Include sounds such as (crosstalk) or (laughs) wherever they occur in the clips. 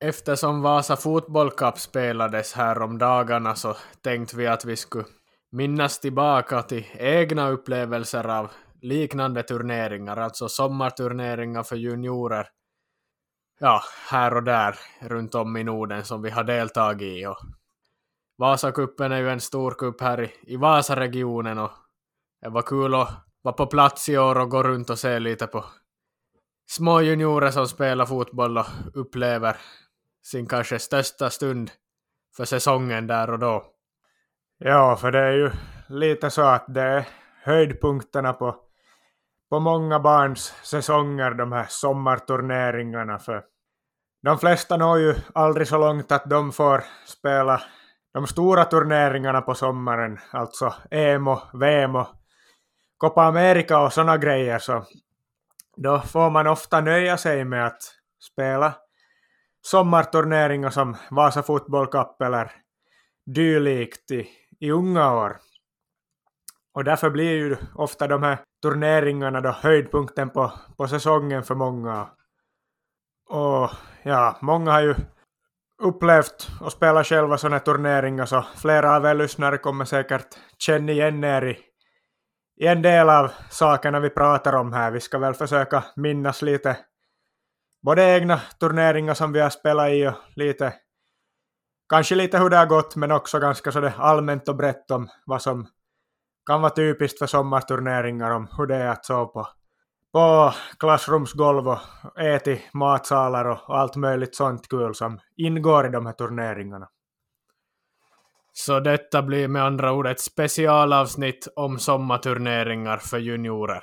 Eftersom Vasa Fotboll Cup spelades här om dagarna så tänkte vi att vi skulle minnas tillbaka till egna upplevelser av liknande turneringar, alltså sommarturneringar för juniorer. Ja, här och där runt om i Norden som vi har deltagit i. Och Vasakuppen är ju en stor kupp här i, i Vasaregionen och det var kul att vara på plats i år och gå runt och se lite på små juniorer som spelar fotboll och upplever sin kanske största stund för säsongen där och då. Ja, för det är ju lite så att det är höjdpunkterna på, på många barns säsonger, de här sommarturneringarna. För de flesta når ju aldrig så långt att de får spela de stora turneringarna på sommaren, alltså EM och VM och Copa America och sådana grejer, så då får man ofta nöja sig med att spela sommarturneringar som Vasa Fotboll Cup eller dylikt i, i unga år. Och därför blir ju ofta de här turneringarna då höjdpunkten på, på säsongen för många. Och ja, många har ju upplevt och spelat själva sådana turneringar så flera av er lyssnare kommer säkert känna igen er i, i en del av sakerna vi pratar om här. Vi ska väl försöka minnas lite både egna turneringar som vi har spelat i och lite kanske lite hur det har gått men också ganska sådär allmänt och brett om vad som kan vara typiskt för sommarturneringar om hur det är att sova på, på klassrumsgolv och äta i matsalar och allt möjligt sånt kul som ingår i de här turneringarna. Så detta blir med andra ord ett specialavsnitt om sommarturneringar för juniorer.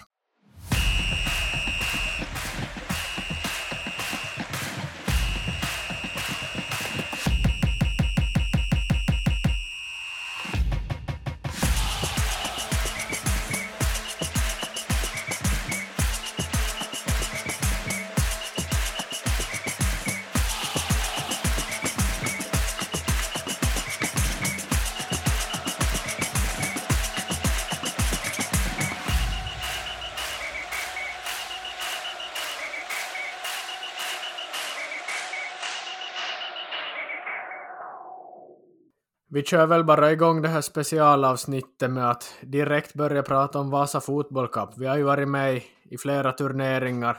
Vi kör väl bara igång det här specialavsnittet med att direkt börja prata om Vasa Fotboll Cup. Vi har ju varit med i, flera turneringar,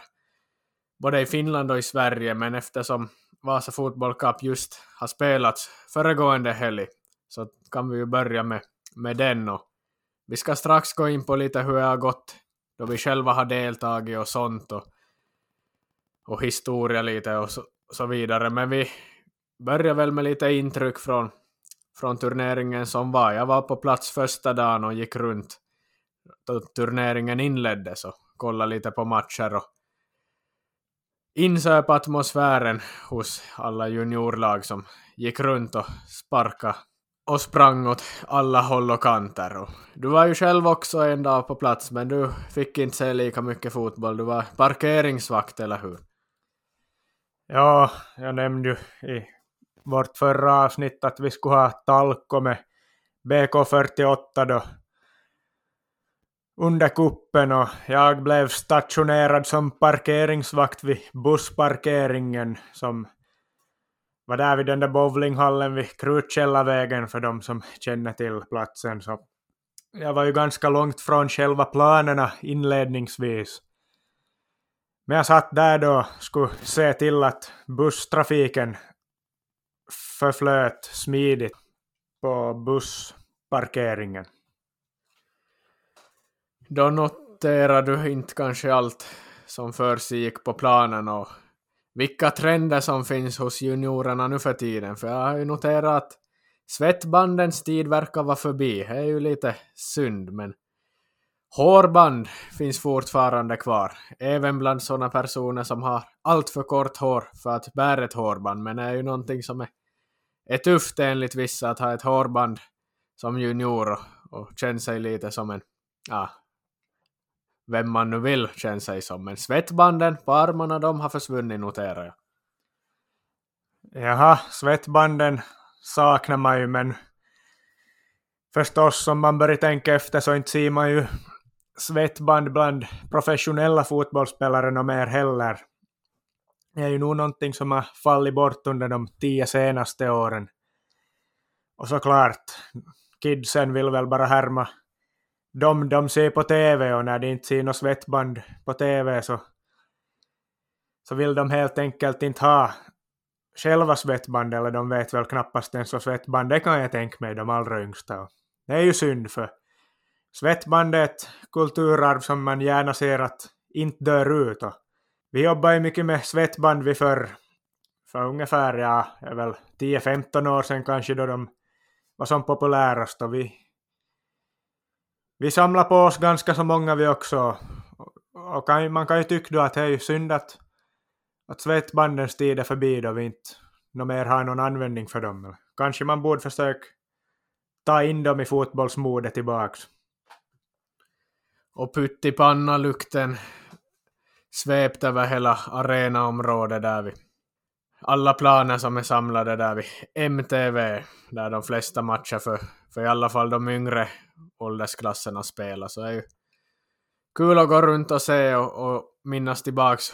både i Finland och i Sverige, men eftersom Vasa Fotboll Cup just har spelats föregående helg så kan vi ju börja med, med den. Och vi ska strax gå in på lite hur det har gått då vi själva har deltagit och sånt och, och historia lite och så, så vidare. Men vi börjar väl med lite intryck från från turneringen som var. Jag var på plats första dagen och gick runt då turneringen inleddes och kollade lite på matcher och insöp atmosfären hos alla juniorlag som gick runt och sparka och sprang åt alla håll och kanter. Och du var ju själv också en dag på plats men du fick inte se lika mycket fotboll. Du var parkeringsvakt, eller hur? Ja, jag nämnde ju i vårt förra avsnitt att vi skulle ha Talko med BK48 då under kuppen och jag blev stationerad som parkeringsvakt vid bussparkeringen som var där vid den där bowlinghallen vid Krutkällarvägen för de som känner till platsen. Så jag var ju ganska långt från själva planerna inledningsvis. Men jag satt där då och skulle se till att busstrafiken förflöt smidigt på bussparkeringen. Då noterar du inte kanske allt som för sig gick på planen och vilka trender som finns hos juniorerna nu för tiden. För jag har ju noterat att svettbandens tid verkar vara förbi. Det är ju lite synd, men hårband finns fortfarande kvar. Även bland sådana personer som har allt för kort hår för att bära ett hårband, men det är ju någonting som är är tufft enligt vissa att ha ett hårband som junior och, och känna sig lite som en, ja, vem man nu vill känna sig som. Men svettbanden på armarna, de har försvunnit noterar jag. Jaha, svettbanden saknar man ju, men förstås om man börjar tänka efter så inte ser man ju svettband bland professionella fotbollsspelare och mer heller. Det är ju nog någonting som har fallit bort under de tio senaste åren. Och såklart, kidsen vill väl bara härma de de ser på TV och när de inte ser något svettband på TV så, så vill de helt enkelt inte ha själva svettband eller de vet väl knappast ens vad svettband det kan jag tänka mig, de allra yngsta. Det är ju synd för svettband är ett kulturarv som man gärna ser att inte dör ut. Och vi jobbar ju mycket med svettband vi för, för ungefär ja, väl 10-15 år sedan kanske då de var som populärast och vi, vi samlar på oss ganska så många vi också. Och kan, man kan ju tycka då att det är ju synd att, att svettbandens tid är förbi då vi inte no mer har någon användning för dem. Kanske man borde försöka ta in dem i fotbollsmodet tillbaks. Och pyttipanna-lukten svept över hela arenaområdet där vi alla planer som är samlade där vid MTV, där de flesta matcher för, för i alla fall de yngre åldersklasserna spelar, så är ju kul att gå runt och se och, och minnas tillbaks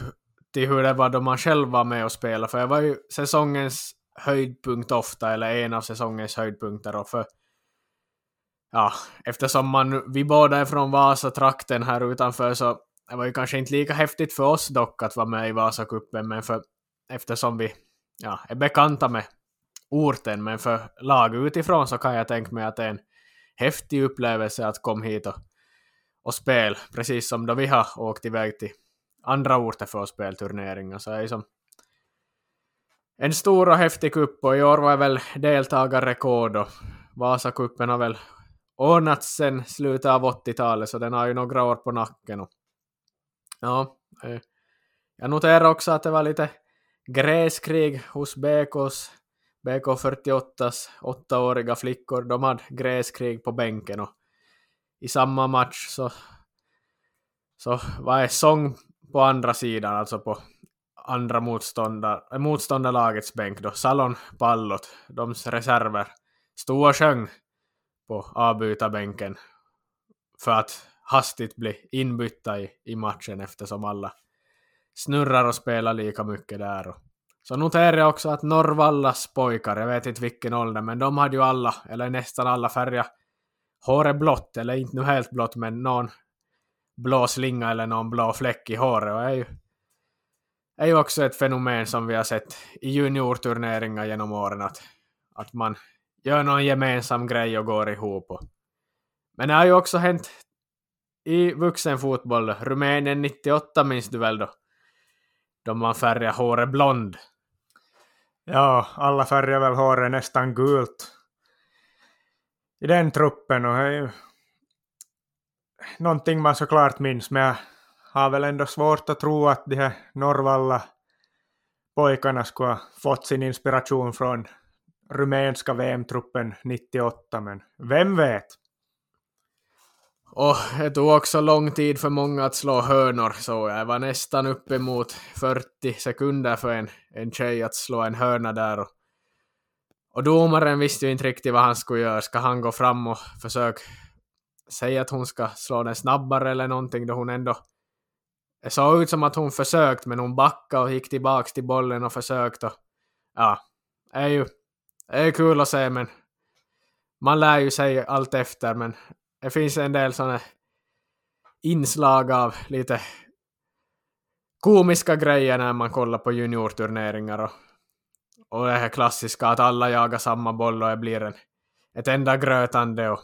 till hur det var då man själv var med och spelade, för det var ju säsongens höjdpunkt ofta, eller en av säsongens höjdpunkter, och för ja, eftersom man, vi båda är från Vasa-trakten här utanför, så det var ju kanske inte lika häftigt för oss dock att vara med i Vasakuppen, men för eftersom vi ja, är bekanta med orten, men för lag utifrån så kan jag tänka mig att det är en häftig upplevelse att komma hit och, och spela, precis som då vi har åkt iväg till andra orter för att spela turneringar. Så är som en stor och häftig kupp och i år var väl deltagarrekord och Vasakuppen har väl ordnats sen slutet av 80-talet så den har ju några år på nacken. Och, Eh, ja, jag noterar också att det var lite gräskrig hos BKs BK48s åttaåriga flickor. De hade gräskrig på bänken och i samma match så, så var det sång på andra sidan, alltså på andra motståndar, eh, motståndarlagets bänk då. Salon Pallot, deras reserver, stod och sjöng på avbytarbänken för att hastigt bli inbytta i, i matchen eftersom alla snurrar och spelar lika mycket där. Och så noterar jag också att Norrvallas pojkar, jag vet inte vilken ålder, men de hade ju alla, eller nästan alla färger håret blått, eller inte nu helt blått, men någon blå slinga eller någon blå fläck i håret. Och är ju, är ju också ett fenomen som vi har sett i juniorturneringar genom åren, att, att man gör någon gemensam grej och går ihop. Och, men det har ju också hänt i vuxenfotboll. Rumänien 98 minns du väl då? då man färgar håret blond. Ja, alla färgar väl håret nästan gult i den truppen och det är ju någonting man såklart minns, men jag har väl ändå svårt att tro att de här Norvalla pojkarna skulle ha fått sin inspiration från rumänska VM-truppen 98, men vem vet? Och det tog också lång tid för många att slå hörnor, så jag var nästan uppemot 40 sekunder för en, en tjej att slå en hörna där. Och, och domaren visste ju inte riktigt vad han skulle göra. Ska han gå fram och försöka säga att hon ska slå den snabbare eller någonting då hon ändå... Det såg ut som att hon försökt, men hon backade och gick tillbaks till bollen och försökte. Och, ja, det är ju det är kul att se, men man lär ju sig allt efter, men det finns en del sådana inslag av lite komiska grejer när man kollar på juniorturneringar och, och det här klassiska att alla jagar samma boll och det blir en, ett enda grötande och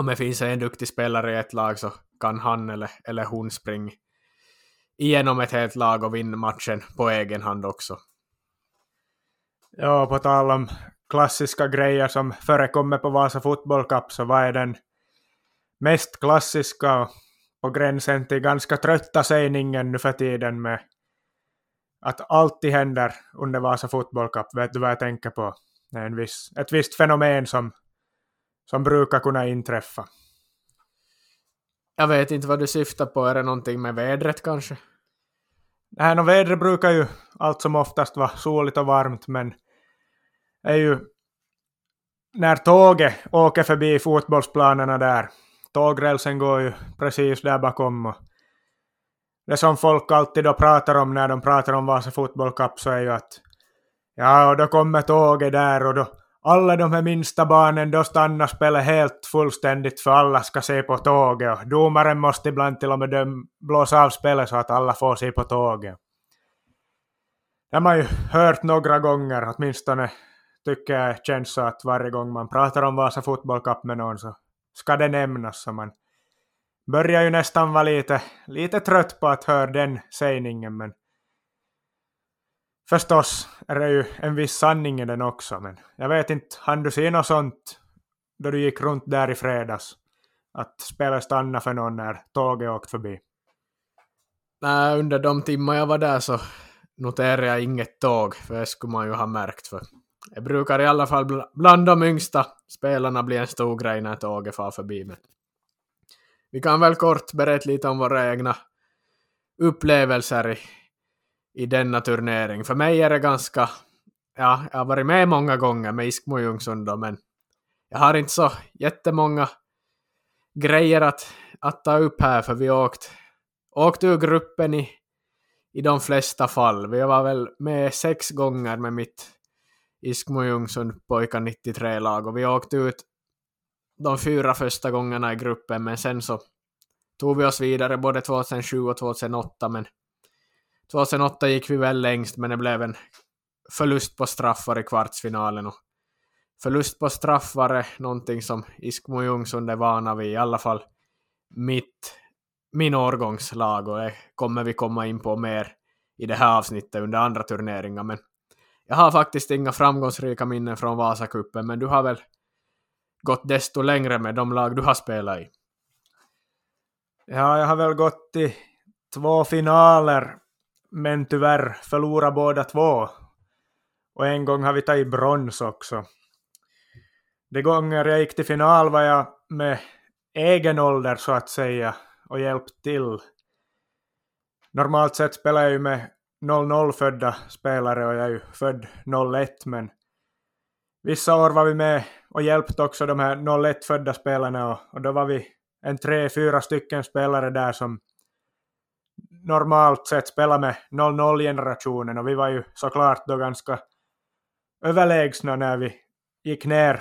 om det finns en duktig spelare i ett lag så kan han eller, eller hon springa igenom ett helt lag och vinna matchen på egen hand också. Ja, på tal om klassiska grejer som förekommer på Vasa Fotboll Cup så vad är den mest klassiska och på gränsen till ganska trötta sägningen nu för tiden med att alltid händer under Vasa Fotboll Cup. Vet du vad jag tänker på? Det är en viss, ett visst fenomen som, som brukar kunna inträffa. Jag vet inte vad du syftar på. Är det någonting med vädret kanske? Nej, no, vädret brukar ju allt som oftast vara soligt och varmt, men är ju när tåget åker förbi fotbollsplanerna där tågrälsen går ju precis där bakom och det som folk alltid då pratar om när de pratar om Vasa Fotboll Cup så är ju att ja, och då kommer tåget där och då alla de här minsta barnen då stannar spelet helt fullständigt för alla ska se på tåget och domaren måste ibland till och med döm, blåsa av spelet så att alla får se på tåget. Det har man ju hört några gånger, åtminstone tycker jag känns så att varje gång man pratar om Vasa Fotboll Cup med någon så ska det nämnas så man börjar ju nästan vara lite, lite trött på att höra den sägningen men förstås är det ju en viss sanning i den också men jag vet inte, hann du se något sånt då du gick runt där i fredags? Att spelet stannade för någon när tåget åkt förbi? Nej, under de timmar jag var där så noterade jag inget tåg, för det skulle man ju ha märkt. För det brukar i alla fall bland de yngsta spelarna bli en stor grej när tåget far förbi. Men vi kan väl kort berätta lite om våra egna upplevelser i, i denna turnering. För mig är det ganska, ja, jag har varit med många gånger med Iskmo Ljungsund men jag har inte så jättemånga grejer att, att ta upp här för vi åkt, åkt ur gruppen i, i de flesta fall. Vi var väl med sex gånger med mitt Iskmo Ljungsund pojkar 93-lag och vi åkte ut de fyra första gångerna i gruppen men sen så tog vi oss vidare både 2007 och 2008 men 2008 gick vi väl längst men det blev en förlust på straffar i kvartsfinalen och förlust på straffar är någonting som Iskmo Ljungsund är vana vid, i alla fall mitt, min årgångslag och det kommer vi komma in på mer i det här avsnittet under andra turneringar men jag har faktiskt inga framgångsrika minnen från Vasakuppen, men du har väl gått desto längre med de lag du har spelat i? Ja, jag har väl gått i två finaler, men tyvärr förlorat båda två. Och en gång har vi tagit brons också. De gånger jag gick till final var jag med egen ålder så att säga och hjälpt till. Normalt sett spelar jag ju med 00 födda spelare och jag är ju född 01 men vissa år var vi med och hjälpte också de här 01 födda spelarna och, och då var vi en tre, fyra stycken spelare där som normalt sett spelar med 00-generationen och vi var ju såklart då ganska överlägsna när vi gick ner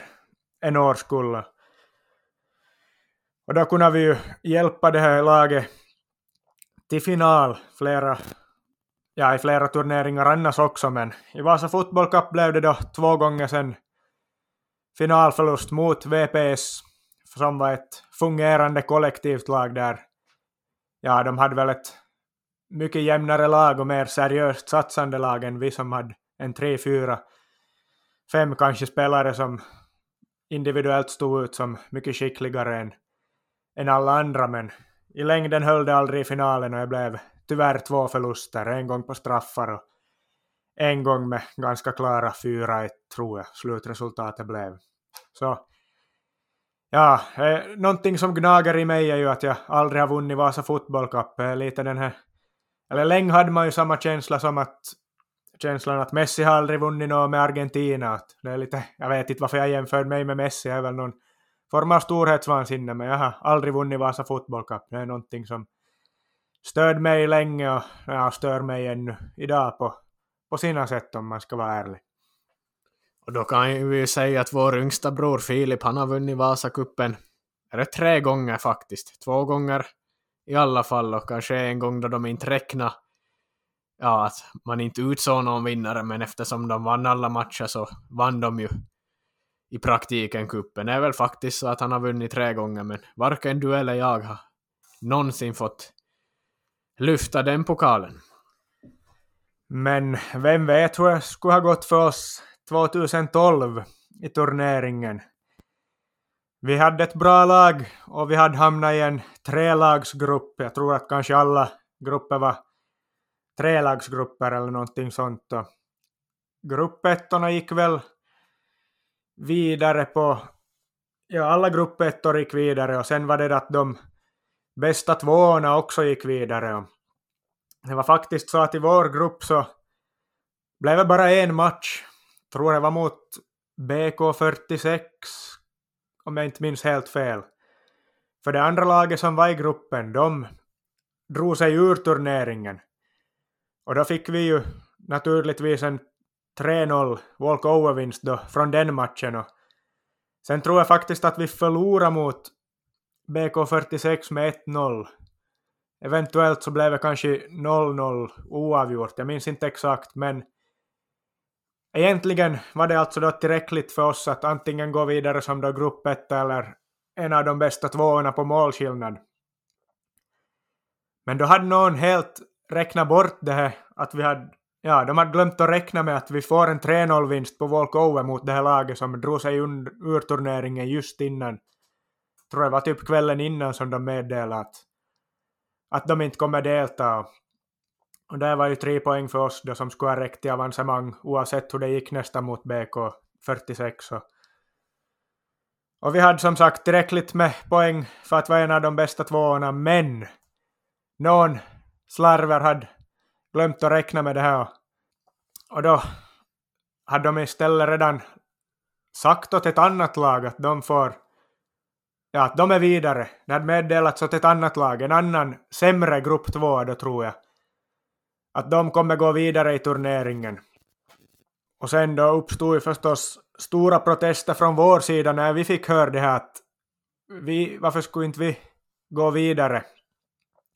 en årskull. Och då kunde vi ju hjälpa det här laget till final flera ja, i flera turneringar annars också, men i Vasa Fotboll Cup blev det då två gånger sen finalförlust mot VPS, som var ett fungerande kollektivt lag där. Ja, de hade väl ett mycket jämnare lag och mer seriöst satsande lag än vi som hade en tre, fyra, fem kanske spelare som individuellt stod ut som mycket skickligare än, än alla andra, men i längden höll det aldrig i finalen och jag blev tyvärr två förluster, en gång på straffar och en gång med ganska klara 4-1 tror jag slutresultatet blev. Så ja, eh, någonting som gnager i mig är ju att jag aldrig har vunnit Vasa Fotboll Cup. Eh, lite den här, eller länge hade man ju samma känsla som att känslan att Messi har aldrig vunnit något med Argentina. Att det är lite, jag vet inte varför jag jämför mig med Messi, jag är väl någon form av storhetsvansinne, men jag har aldrig vunnit Vasa Fotboll Cup. Det är någonting som störd mig länge och ja, stör mig ännu idag på, på sina sätt om man ska vara ärlig. Och då kan vi ju säga att vår yngsta bror Filip, han har vunnit Vasakuppen, är det tre gånger faktiskt. Två gånger i alla fall och kanske en gång då de inte räknade ja, att man inte utsåg någon vinnare, men eftersom de vann alla matcher så vann de ju i praktiken kuppen. Det är väl faktiskt så att han har vunnit tre gånger, men varken du eller jag har någonsin fått lyfta den pokalen. Men vem vet hur det skulle ha gått för oss 2012 i turneringen. Vi hade ett bra lag och vi hade hamnat i en trelagsgrupp. Jag tror att kanske alla grupper var trelagsgrupper eller någonting sånt. Och gruppettorna gick väl vidare på... Ja, alla gruppettor gick vidare och sen var det att de bästa tvåorna också gick vidare. Det var faktiskt så att i vår grupp så blev det bara en match. Tror jag var mot BK46, om jag inte minns helt fel. För det andra laget som var i gruppen, de, drog sig ur turneringen. Och då fick vi ju naturligtvis en 3-0 walkover-vinst då från den matchen. Och sen tror jag faktiskt att vi förlorade mot BK46 med 1-0. Eventuellt så blev det kanske 0-0 oavgjort, jag minns inte exakt, men egentligen var det alltså då tillräckligt för oss att antingen gå vidare som då grupp eller en av de bästa tvåorna på målskillnad. Men då hade någon helt räknat bort det här att vi hade Ja, de hade glömt att räkna med att vi får en 3-0-vinst på walkover mot det här laget som drog sig ur turneringen just innan. Tror jag var typ kvällen innan som de meddelade att, att de inte kommer delta. Och det var ju tre poäng för oss då som skulle ha räckt till avancemang oavsett hur det gick nästa mot BK 46. Och, och vi hade som sagt tillräckligt med poäng för att vara en av de bästa tvåorna, men någon slarver hade glömt att räkna med det här. Och då hade de istället redan sagt åt ett annat lag att de får ja, att de är vidare. Det hade meddelats åt ett annat lag, en annan sämre grupp två då tror jag. Att de kommer gå vidare i turneringen. Och sen då uppstod ju förstås stora protester från vår sida när vi fick höra det här att vi, varför skulle inte vi gå vidare?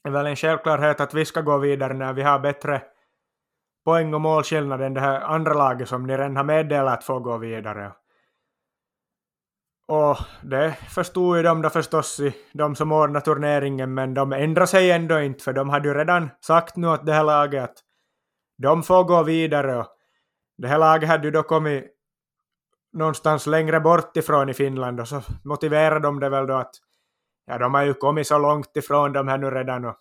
Det är väl en självklarhet att vi ska gå vidare när vi har bättre poäng och målskillnad än det här andra laget som ni redan har meddelat får gå vidare. Och det förstod ju de då förstås, de som ordnade turneringen, men de ändrade sig ändå inte, för de hade ju redan sagt nu åt det här laget att de får gå vidare. Och det här laget hade ju då kommit någonstans längre bort ifrån i Finland och så motiverade de det väl då att ja, de har ju kommit så långt ifrån de här nu redan och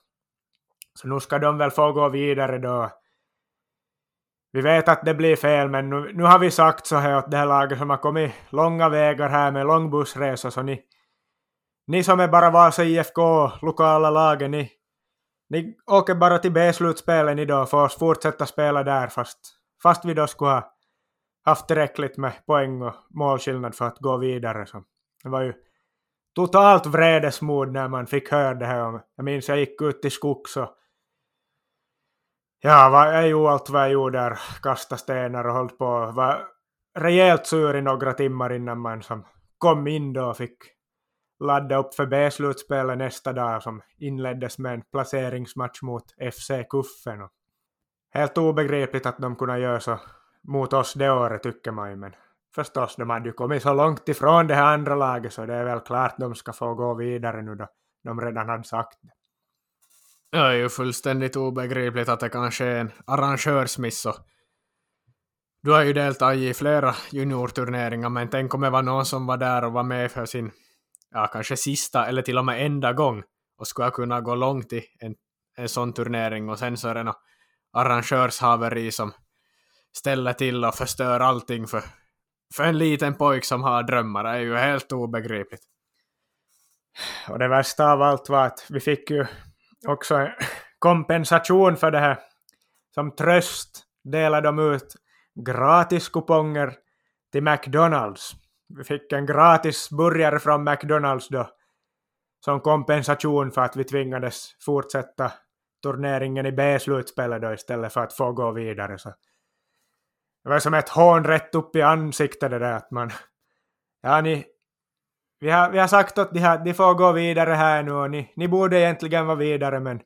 så nu ska de väl få gå vidare då. Vi vet att det blir fel, men nu, nu har vi sagt så här åt det här laget som har kommit långa vägar här med lång bussresa, så ni, ni som är bara Vasa IFK, lokala laget, ni, ni åker bara till B-slutspelet idag och får fortsätta spela där fast, fast vi då skulle ha haft tillräckligt med poäng och målskillnad för att gå vidare. Så det var ju totalt vredesmod när man fick höra det här. Jag minns jag gick ut i skogs och ja, jag gjorde allt vad jag gjorde där, kastade stenar och höll på. Var rejält sur i några timmar innan man som kom in då och fick ladda upp för B-slutspelet nästa dag som inleddes med en placeringsmatch mot FC Kuffen. Helt obegripligt att de kunde göra så mot oss det året tycker man ju, men förstås, de hade ju kommit så långt ifrån det här andra laget så det är väl klart de ska få gå vidare nu då de redan hade sagt det. Det är ju fullständigt obegripligt att det kanske är en arrangörsmiss. Du har ju deltagit i flera juniorturneringar, men tänk om det var någon som var där och var med för sin, ja, kanske sista eller till och med enda gång och skulle kunna gå långt i en, en sån turnering och sen så är det något arrangörshaveri som ställer till och förstör allting för för en liten pojk som har drömmar Det är ju helt obegripligt. Och det värsta av allt var att vi fick ju också kompensation för det här. Som tröst delade de ut gratiskuponger till McDonalds. Vi fick en gratis burgare från McDonalds då som kompensation för att vi tvingades fortsätta turneringen i B-slutspelet då istället för att få gå vidare. Så det var som ett hån rätt upp i ansiktet det där att man... Ja, ni... Vi har, vi har sagt att de, här, de får gå vidare här nu och ni, ni borde egentligen vara vidare men...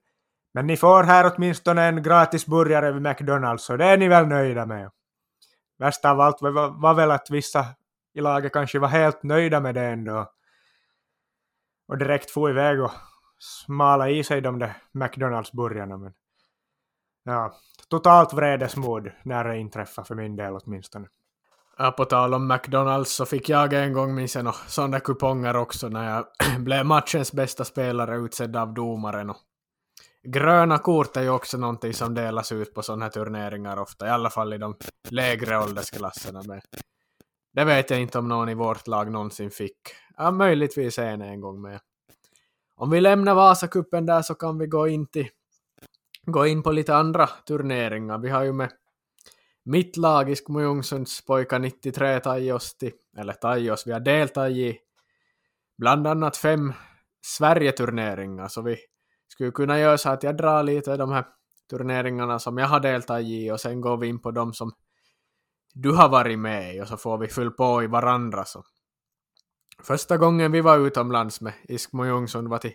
Men ni får här åtminstone en gratis burgare vid McDonalds så det är ni väl nöjda med. Värst av allt var, var väl att vissa i laget kanske var helt nöjda med det ändå. Och direkt få iväg och smala i sig de där McDonalds-burgarna. Men ja, totalt vredesmod när det inträffar för min del åtminstone. Ja, på tal om McDonalds så fick jag en gång minns jag sådana kuponger också när jag (clears throat) blev matchens bästa spelare utsedd av domaren. Och gröna kort är ju också någonting som delas ut på sådana här turneringar ofta, i alla fall i de lägre åldersklasserna. Men det vet jag inte om någon i vårt lag någonsin fick. Ja, möjligtvis en en gång med. Om vi lämnar Vasakuppen där så kan vi gå in till gå in på lite andra turneringar. Vi har ju med mitt lag i Skmojungsunds pojkar 93 tajosti, eller tajos, vi har deltagit i bland annat fem Sverige-turneringar, så vi skulle kunna göra så att jag drar lite de här turneringarna som jag har deltagit i och sen går vi in på de som du har varit med i och så får vi fylla på i varandra. Så. Första gången vi var utomlands med Iskmo Jungsund var till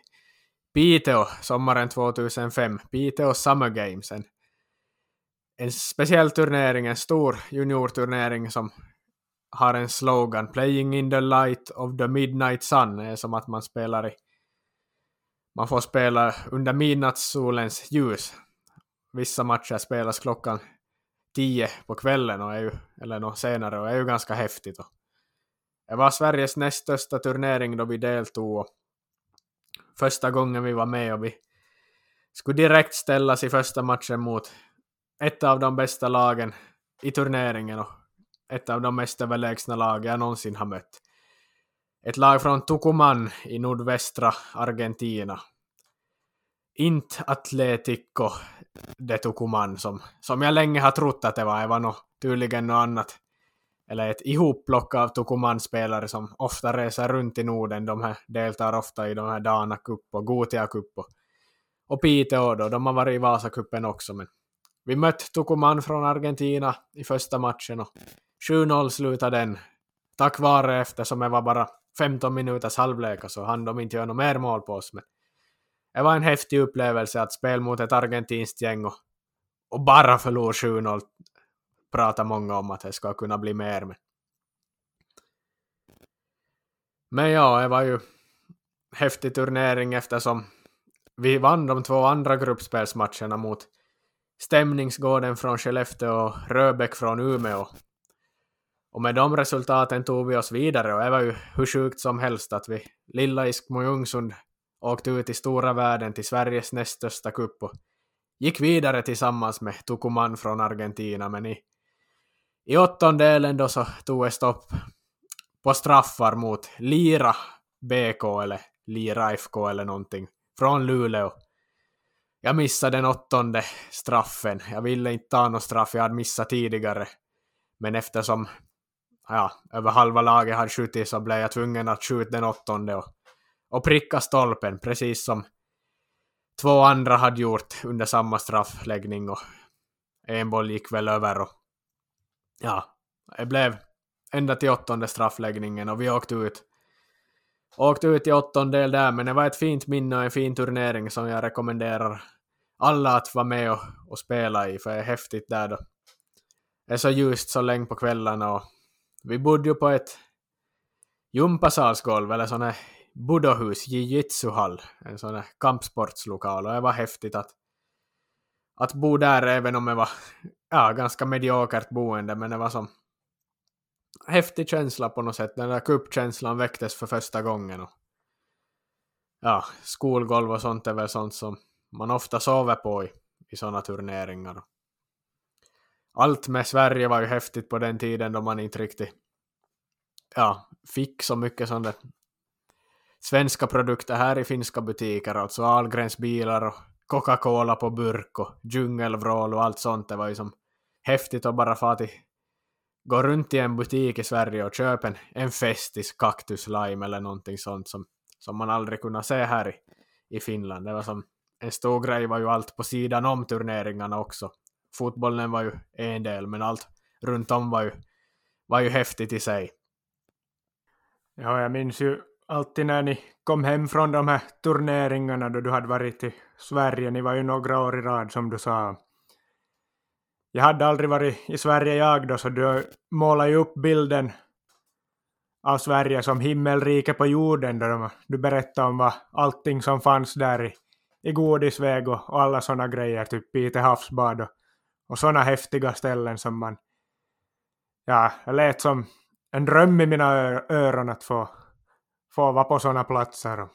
Piteå sommaren 2005, Piteå Summer Games, en, en speciell turnering, en stor juniorturnering som har en slogan, Playing in the light of the midnight sun, Det är som att man spelar i man får spela under midnattssolens ljus. Vissa matcher spelas klockan tio på kvällen och är ju, eller något senare och är ju ganska häftigt. Det var Sveriges näst största turnering då vi deltog och första gången vi var med och vi skulle direkt ställas i första matchen mot ett av de bästa lagen i turneringen och ett av de mest överlägsna lag jag någonsin har mött. Ett lag från Tucumán i nordvästra Argentina. Inte Atletico de Tucumán som, som jag länge har trott att det var. Det var nog tydligen något annat. Eller ett ihopplock av Tucumán-spelare som ofta reser runt i Norden. De här deltar ofta i de här Dana Cup och Gotia Cup och, och Piteå då. De har varit i Vasacupen också. Men vi mötte Tucumán från Argentina i första matchen och 7-0 slutade den. Tack vare eftersom det var bara 15 minuters halvlek så hann de inte göra något mer mål på oss. Men det var en häftig upplevelse att spela mot ett argentinskt gäng och, och bara förlora 7-0. Pratar många om att det ska kunna bli mer. Men, men ja, det var ju häftig turnering eftersom vi vann de två andra gruppspelsmatcherna mot Stämningsgården från Skellefteå och Röbäck från Umeå. Och med de resultaten tog vi oss vidare och det var ju hur sjukt som helst att vi, lilla Iskmo Ljungsund, åkte ut i stora världen till Sveriges näst största cup och gick vidare tillsammans med Tucuman från Argentina, men i, i åttondelen då så tog det stopp på straffar mot Lira BK eller Lira FK eller någonting från Luleå. Jag missade den åttonde straffen. Jag ville inte ta någon straff, jag hade missat tidigare. Men eftersom ja, över halva laget hade skjutit så blev jag tvungen att skjuta den åttonde och, och pricka stolpen, precis som två andra hade gjort under samma straffläggning och en boll gick väl över och ja, det blev ända till åttonde straffläggningen och vi åkte ut. Åkte ut i åttondel där, men det var ett fint minne och en fin turnering som jag rekommenderar alla att vara med och, och spela i, för det är häftigt där då. Det är så ljust så länge på kvällarna och vi bodde ju på ett gympasalsgolv, eller sån här budohus, jiu-jitsu-hall, en sån här kampsportslokal, och det var häftigt att, att bo där, även om det var ja, ganska mediokert boende, men det var som häftig känsla på något sätt. Den där kuppkänslan väcktes för första gången. Och, ja, skolgolv och sånt är väl sånt som man ofta sover på i, i sådana turneringar allt med Sverige var ju häftigt på den tiden då man inte riktigt ja, fick så mycket sådana svenska produkter här i finska butiker, alltså Ahlgrens bilar och Coca-Cola på burk och djungelvrål och allt sånt. Det var ju som häftigt att bara få till gå runt i en butik i Sverige och köpa en, en Festis kaktuslime eller någonting sånt som, som man aldrig kunnat se här i, i Finland. Det var som en stor grej var ju allt på sidan om turneringarna också fotbollen var ju en del, men allt runt om var ju, var ju häftigt i sig. Ja, jag minns ju alltid när ni kom hem från de här turneringarna då du hade varit i Sverige. Ni var ju några år i rad som du sa. Jag hade aldrig varit i Sverige jag då, så du målade ju upp bilden av Sverige som himmelrike på jorden. Då du berättade om vad allting som fanns där i, i godisväg och, och alla sådana grejer, typ Pite havsbad och och sådana häftiga ställen som man... Ja, det lät som en dröm i mina öron att få, få vara på sådana platser och,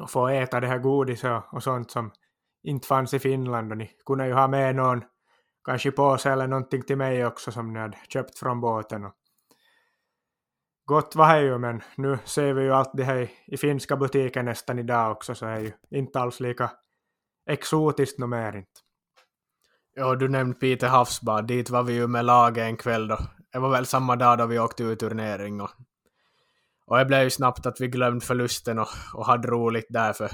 och få äta det här godiset och, och sånt som inte fanns i Finland och ni kunde ju ha med någon kanske påse eller någonting till mig också som ni hade köpt från båten. Och gott var det ju men nu ser vi ju allt det här i, finska butiker nästan idag också så är ju inte alls lika exotiskt nog mer inte. Ja, du nämnde Pite havsbad. Dit var vi ju med laget en kväll då. Det var väl samma dag då vi åkte ut turnering och, och det blev ju snabbt att vi glömde förlusten och, och hade roligt där för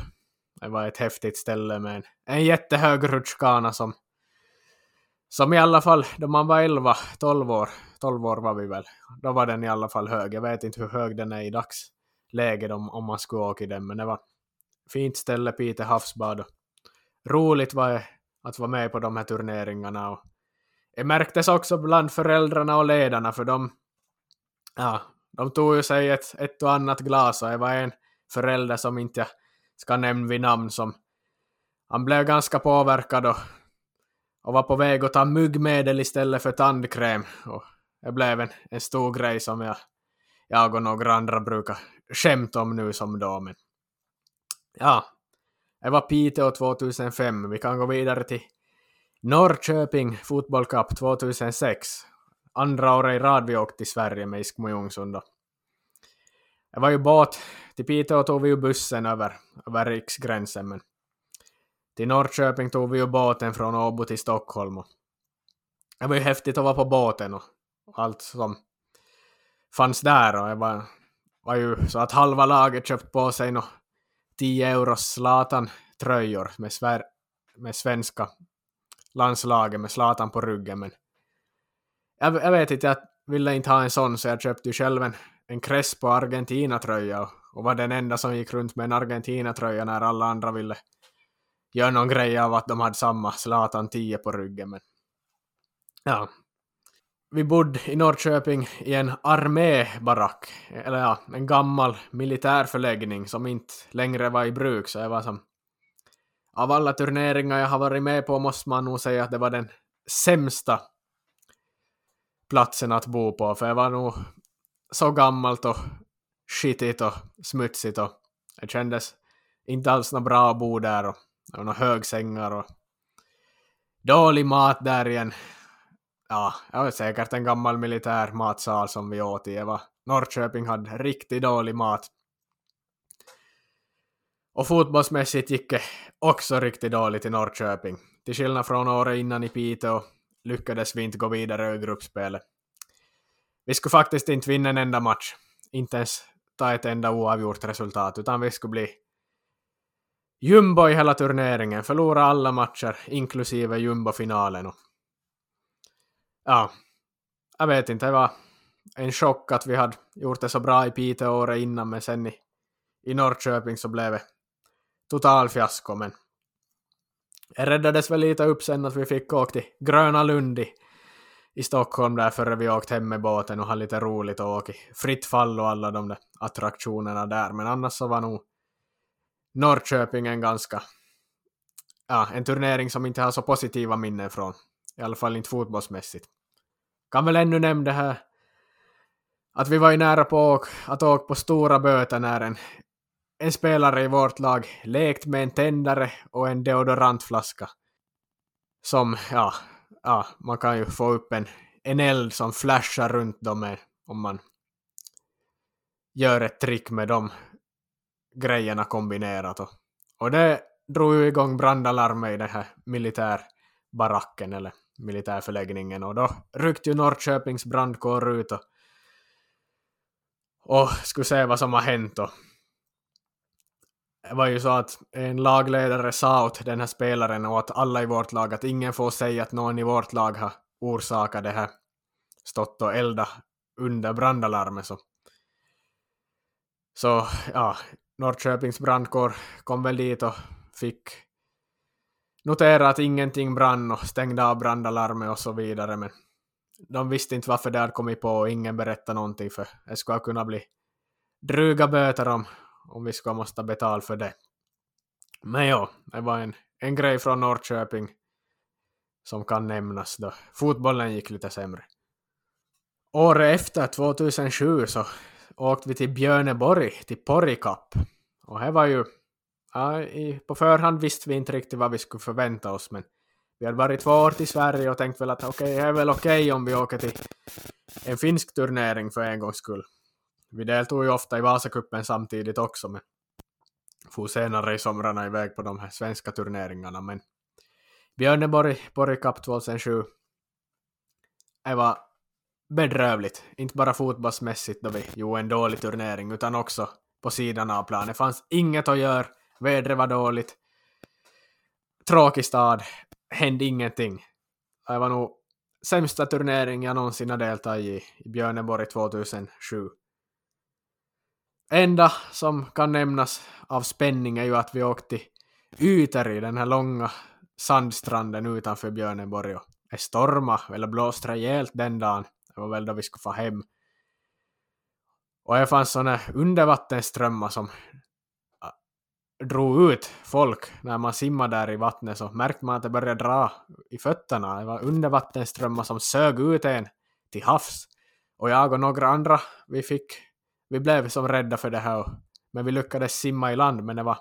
Det var ett häftigt ställe med en, en jättehög rutschkana som, som i alla fall, då man var 11, 12 år, 12 år var vi väl, då var den i alla fall hög. Jag vet inte hur hög den är i dagsläget om, om man skulle åka i den, men det var fint ställe, Pite havsbad. Och roligt var det att vara med på de här turneringarna. Och det märktes också bland föräldrarna och ledarna, för de, ja, de tog ju sig ett, ett och annat glas och det var en förälder som inte jag ska nämna vid namn som han blev ganska påverkad och, och var på väg att ta myggmedel istället för tandkräm. Och det blev en, en stor grej som jag, jag och några andra brukar skämta om nu som då. Men ja, det var Piteå 2005. Vi kan gå vidare till Norrköping Fotboll Cup 2006. Andra året i rad vi åkte till Sverige med Iskmo Ljungsund. Det var ju båt, till Piteå tog vi ju bussen över, över riksgränsen, men till Norrköping tog vi ju båten från Åbo till Stockholm. Och det var ju häftigt att vara på båten och allt som fanns där och det var, var ju så att halva laget köpt på sig no 10 euros Zlatan-tröjor med, med svenska landslaget med Zlatan på ryggen men jag, jag vet inte, jag ville inte ha en sån så jag köpte ju själv en, en Crespo Argentina-tröja och, och var den enda som gick runt med en Argentina-tröja när alla andra ville göra någon grej av att de hade samma Zlatan 10 på ryggen. Men ja, vi bodde i Norrköping i en armébarack, eller ja, en gammal militärförläggning som inte längre var i bruk, så jag var som av alla turneringar jag har varit med på måste man nog säga att det var den sämsta platsen att bo på, för jag var nog så gammalt och skitigt och smutsigt och det kändes inte alls något bra att bo där och det var några högsängar och dålig mat där igen. Ja, jag vet säkert en gammal militär matsal som vi åt i. Norrköping hade riktigt dålig mat. Och fotbollsmässigt gick det också riktigt dåligt i Norrköping. Till skillnad från året innan i Piteå lyckades vi inte gå vidare i gruppspelet. Vi skulle faktiskt inte vinna en enda match. Inte ens ta ett enda oavgjort resultat, utan vi skulle bli jumbo i hela turneringen, förlora alla matcher, inklusive jumbofinalen. Ja, jag vet inte, det var en chock att vi hade gjort det så bra i Piteå året innan, men sen i, i Norrköping så blev det total fiasko, men det räddades väl lite upp sen att vi fick åka till Gröna Lund i, i Stockholm där före vi åkte hem med båten och hade lite roligt och åka fritt fall och alla de där attraktionerna där, men annars så var nog Norrköping en ganska, ja, en turnering som inte har så positiva minnen från, i alla fall inte fotbollsmässigt. Kan väl ännu nämna det här att vi var ju nära på att åka på stora böter när en, en spelare i vårt lag lekt med en tändare och en deodorantflaska. Som, ja, ja man kan ju få upp en, en eld som flashar runt dem om man gör ett trick med de grejerna kombinerat. Och, och det drog ju igång brandalarmet i den här militärbaracken eller militärförläggningen och då ryckte ju Norrköpings brandkår ut och, och skulle se vad som har hänt. Och det var ju så att en lagledare sa åt den här spelaren och åt alla i vårt lag att ingen får säga att någon i vårt lag har orsakat det här, stått och elda under brandalarmet. Så. så ja, Norrköpings brandkår kom väl dit och fick notera att ingenting brann och stängde av brandalarmet och så vidare, men de visste inte varför det hade kommit på och ingen berättade någonting för det skulle kunna bli dryga böter om, om vi skulle måste betala för det. Men ja, det var en, en grej från Norrköping som kan nämnas då. Fotbollen gick lite sämre. Året efter, 2007, så åkte vi till Björneborg, till Porrikapp. Och det var ju, ja, i, på förhand visste vi inte riktigt vad vi skulle förvänta oss, men vi hade varit två år till Sverige och tänkt väl att okej, okay, det är väl okej okay om vi åker till en finsk turnering för en gångs skull. Vi deltog ju ofta i Vasakuppen samtidigt också, men for senare i somrarna iväg på de här svenska turneringarna, men Björneborg, Cup 2007, det var bedrövligt. Inte bara fotbollsmässigt då vi gjorde en dålig turnering, utan också på sidan av planen. Det fanns inget att göra, vädret var dåligt. Tråkig stad, hände ingenting. Det var nog sämsta turnering jag någonsin har deltagit i, i Björneborg 2007. Enda som kan nämnas av spänning är ju att vi åkte till Yteri, den här långa sandstranden utanför Björneborg och det stormade eller blåste rejält den dagen. Det var väl då vi skulle få hem. Och det fanns såna undervattenströmmar som drog ut folk när man simmade där i vattnet så märkte man att det började dra i fötterna. Det var undervattensströmmar som sög ut en till havs. Och jag och några andra, vi fick, vi blev som rädda för det här. Men vi lyckades simma i land, men det var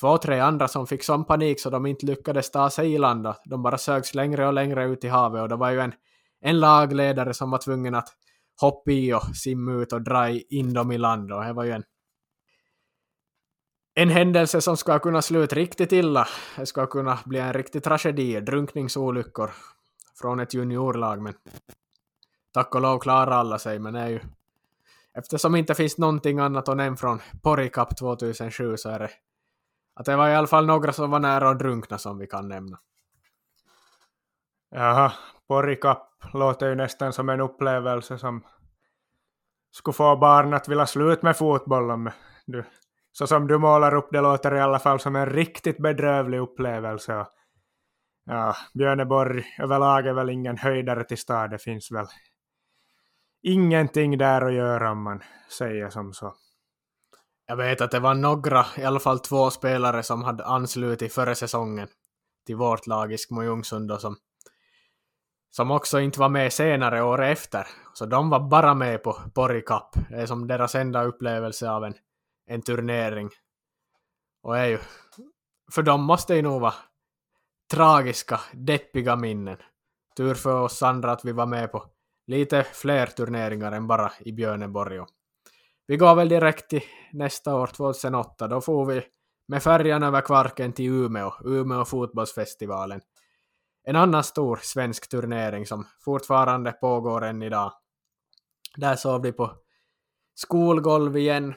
två, tre andra som fick sån panik så de inte lyckades ta sig i land. De bara sögs längre och längre ut i havet och det var ju en, en lagledare som var tvungen att hoppa i och simma ut och dra in dem i land och det var ju en en händelse som ska kunna sluta riktigt illa. Det ska kunna bli en riktig tragedi, drunkningsolyckor från ett juniorlag, men tack och lov klarar alla sig, men det är ju eftersom det inte finns någonting annat att nämna från Poricap 2007 så är det att det var i alla fall några som var nära att drunkna som vi kan nämna. Jaha, Poricap låter ju nästan som en upplevelse som skulle få barn att vilja sluta med fotbollen. Du, så som du målar upp det låter i alla fall som en riktigt bedrövlig upplevelse. Ja, Björneborg överlag är väl ingen höjdare till stad. Det finns väl ingenting där att göra om man säger som så. Jag vet att det var några, i alla fall två spelare som hade anslutit före säsongen till vårt lag i Skmojungsund som, som också inte var med senare år efter. Så de var bara med på Borg Cup. Det är som deras enda upplevelse av en, en turnering. Och är ju, för dem måste det nog vara tragiska, deppiga minnen. Tur för oss andra att vi var med på lite fler turneringar än bara i Björneborg. Vi går väl direkt till nästa år, 2008. Då får vi med färjan över Kvarken till Umeå, Umeå fotbollsfestivalen. En annan stor svensk turnering som fortfarande pågår än idag. Där sov vi på skolgolv igen.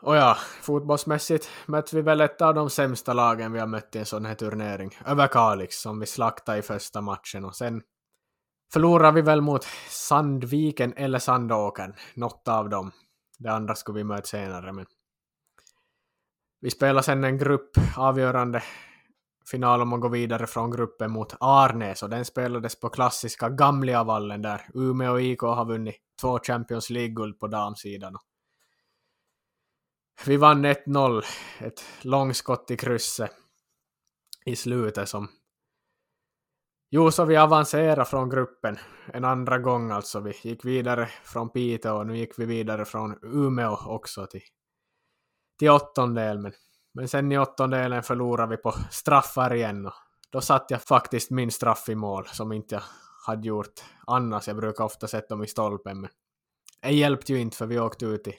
Och ja, fotbollsmässigt mötte vi väl ett av de sämsta lagen vi har mött i en sån här turnering. Överkalix, som vi slaktade i första matchen och sen förlorade vi väl mot Sandviken eller Sandåkern, något av dem. Det andra skulle vi möta senare, men vi spelade sen en grupp avgörande final om att gå vidare från gruppen mot Arnes och den spelades på klassiska Gamliavallen där Umeå IK har vunnit två Champions League-guld på damsidan. Vi vann 1-0, ett långskott i krysset i slutet som Jo, så vi avancerade från gruppen en andra gång alltså. Vi gick vidare från Piteå och nu gick vi vidare från Umeå också till, till åttondel. Men, men sen i åttondelen förlorade vi på straffar igen och då satte jag faktiskt min straff i mål som inte jag hade gjort annars. Jag brukar ofta sätta dem i stolpen men det hjälpte ju inte för vi åkte ut i,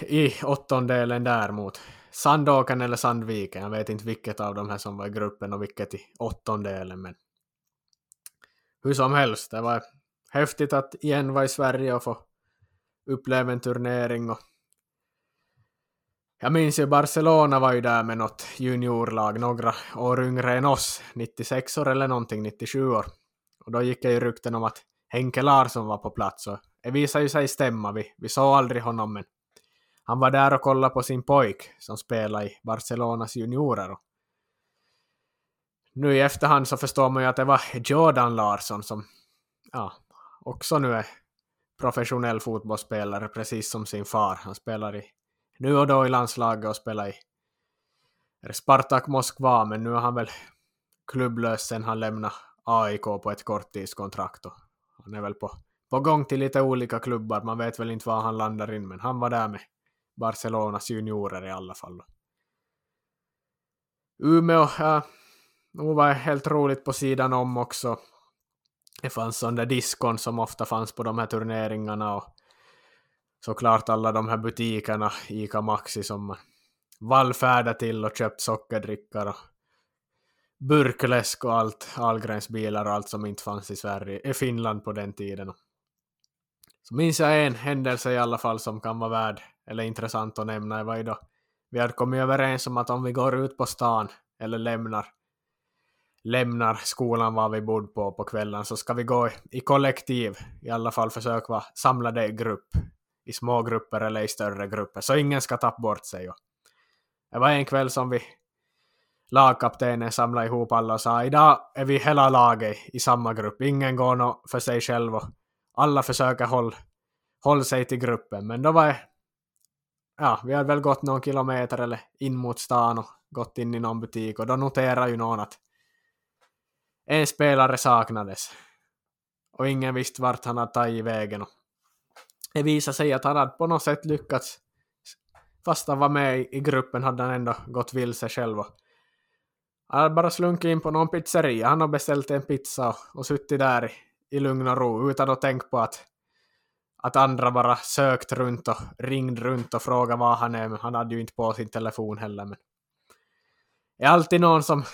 i åttondelen däremot. Sandåken eller Sandviken. Jag vet inte vilket av de här som var i gruppen och vilket i åttondelen. Men hur som helst, det var häftigt att igen vara i Sverige och få uppleva en turnering. Och jag minns ju Barcelona var ju där med något juniorlag, några år yngre än oss, 96 år eller någonting, 97 år. Och då gick det ju rykten om att Henke Larsson var på plats och det visade ju sig stämma. Vi, vi såg aldrig honom men han var där och kollade på sin pojk som spelade i Barcelonas juniorer. Nu i efterhand så förstår man ju att det var Jordan Larsson som ja, också nu är professionell fotbollsspelare precis som sin far. Han spelar i, nu och då i landslaget och spelar i Spartak Moskva men nu är han väl klubblös sen han lämnade AIK på ett korttidskontrakt och han är väl på, på gång till lite olika klubbar. Man vet väl inte var han landar in men han var där med Barcelonas juniorer i alla fall. Umeå, ja, nog var helt roligt på sidan om också. Det fanns sån där diskon som ofta fanns på de här turneringarna och såklart alla de här butikerna, Ica Maxi som man vallfärdade till och köpt sockerdrickar och burkläsk och allt, Ahlgrens bilar och allt som inte fanns i Sverige, i Finland på den tiden. Så minns jag en händelse i alla fall som kan vara värd eller intressant att nämna var ju då? Vi hade kommit överens om att om vi går ut på stan eller lämnar lämnar skolan var vi bodde på på kvällen så ska vi gå i kollektiv, i alla fall försöka vara samlade i grupp, i små grupper eller i större grupper, så ingen ska tappa bort sig. Det var en kväll som vi lagkaptenen samlade ihop alla och sa idag är vi hela laget i samma grupp, ingen går nå för sig själv och alla försöker hålla håll sig till gruppen, men då var det ja, vi hade väl gått någon kilometer eller in mot stan och gått in i någon butik och då noterade ju någon att en spelare saknades. Och ingen visste vart han hade tagit vägen. Och det visade sig att han hade på något sätt lyckats. Fast han var med i gruppen hade han ändå gått vilse själv. Och han hade bara slunkit in på någon pizzeria. Han har beställt en pizza och suttit där i, i lugn och ro utan att tänka på att, att andra bara sökt runt och ringt runt och frågat var han är. Men han hade ju inte på sin telefon heller. Men det är alltid någon som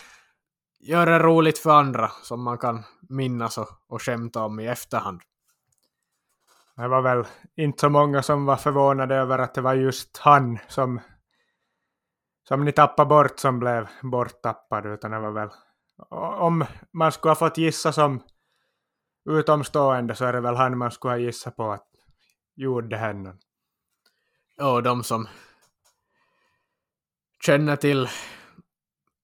gör det roligt för andra som man kan minnas och, och skämta om i efterhand. Det var väl inte så många som var förvånade över att det var just han som, som ni tappade bort som blev borttappad, utan det var väl om man skulle ha fått gissa som utomstående så är det väl han man skulle ha gissat på att gjorde henne. Och de som känner till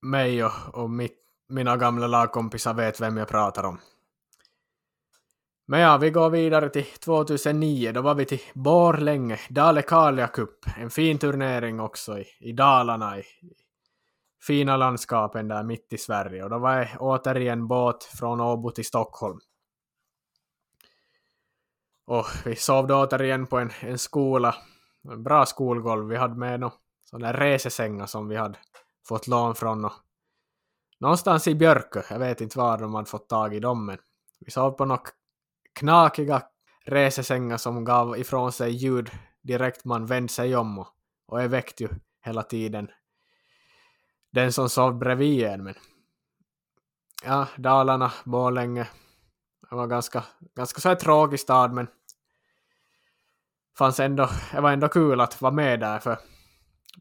mig och, och mitt mina gamla lagkompisar vet vem jag pratar om. Men ja, vi går vidare till 2009. Då var vi till Borlänge, Dalekarlia Cup. En fin turnering också i, i Dalarna, i, fina landskapen där mitt i Sverige. Och då var jag återigen båt från Åbo till Stockholm. Och vi sov då återigen på en, en skola, en bra skolgolv. Vi hade med sådana resesängar som vi hade fått lån från och någonstans i Björkö, jag vet inte var de hade fått tag i dem, men vi sov på några knakiga resesängar som gav ifrån sig ljud direkt man vände sig om och, och det väckte ju hela tiden den som sov bredvid en. Men ja, Dalarna, Borlänge, det var ganska, ganska så här tråkig stad men fanns ändå, det var ändå kul att vara med där för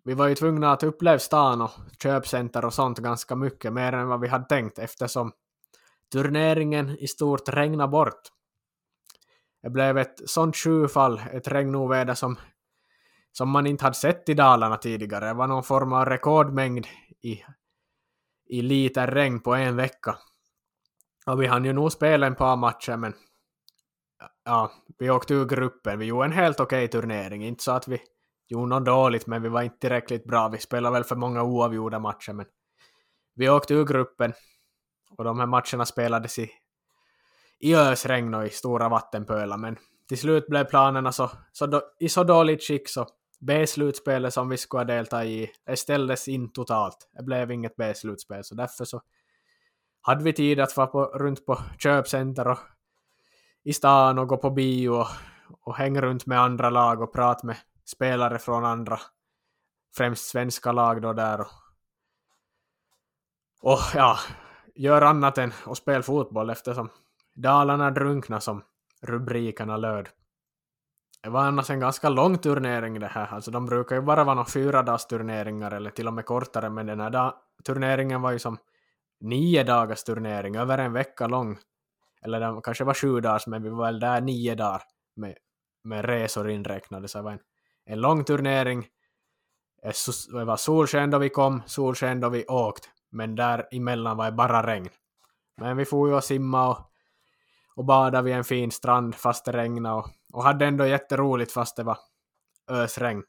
vi var ju tvungna att uppleva stan och köpcenter och sånt ganska mycket mer än vad vi hade tänkt eftersom turneringen i stort regnade bort. Det blev ett sånt sjufall, ett regnoväder som, som man inte hade sett i Dalarna tidigare. Det var någon form av rekordmängd i, i liter regn på en vecka. Ja, vi hann ju nog spela en par matcher men ja, vi åkte ur gruppen. Vi gjorde en helt okej okay turnering, inte så att vi gjorde något dåligt, men vi var inte tillräckligt bra. Vi spelade väl för många oavgjorda matcher, men vi åkte ur gruppen och de här matcherna spelades i, i ösregn och i stora vattenpölar, men till slut blev planerna så, så do, i så dåligt skick så B-slutspelet som vi skulle ha deltagit i, ställdes in totalt. Det blev inget B-slutspel, så därför så hade vi tid att vara på, runt på köpcenter och i stan och gå på bio och, och hänga runt med andra lag och prata med spelare från andra, främst svenska lag då där och, och ja, gör annat än att spela fotboll eftersom Dalarna drunkna som rubrikerna löd. Det var annars en ganska lång turnering det här, alltså de brukar ju bara vara några fyra dagars turneringar eller till och med kortare, men den här turneringen var ju som nio dagars turnering, över en vecka lång. Eller den kanske var sju dagars, men vi var väl där nio dagar med, med resor inräknade, så det var en en lång turnering. Eh, det var solsken då vi kom, solsken då vi åkt, men däremellan var det bara regn. Men vi får ju och simma och, och bada vid en fin strand fast det regnade och, och hade ändå jätteroligt fast det var ösregn.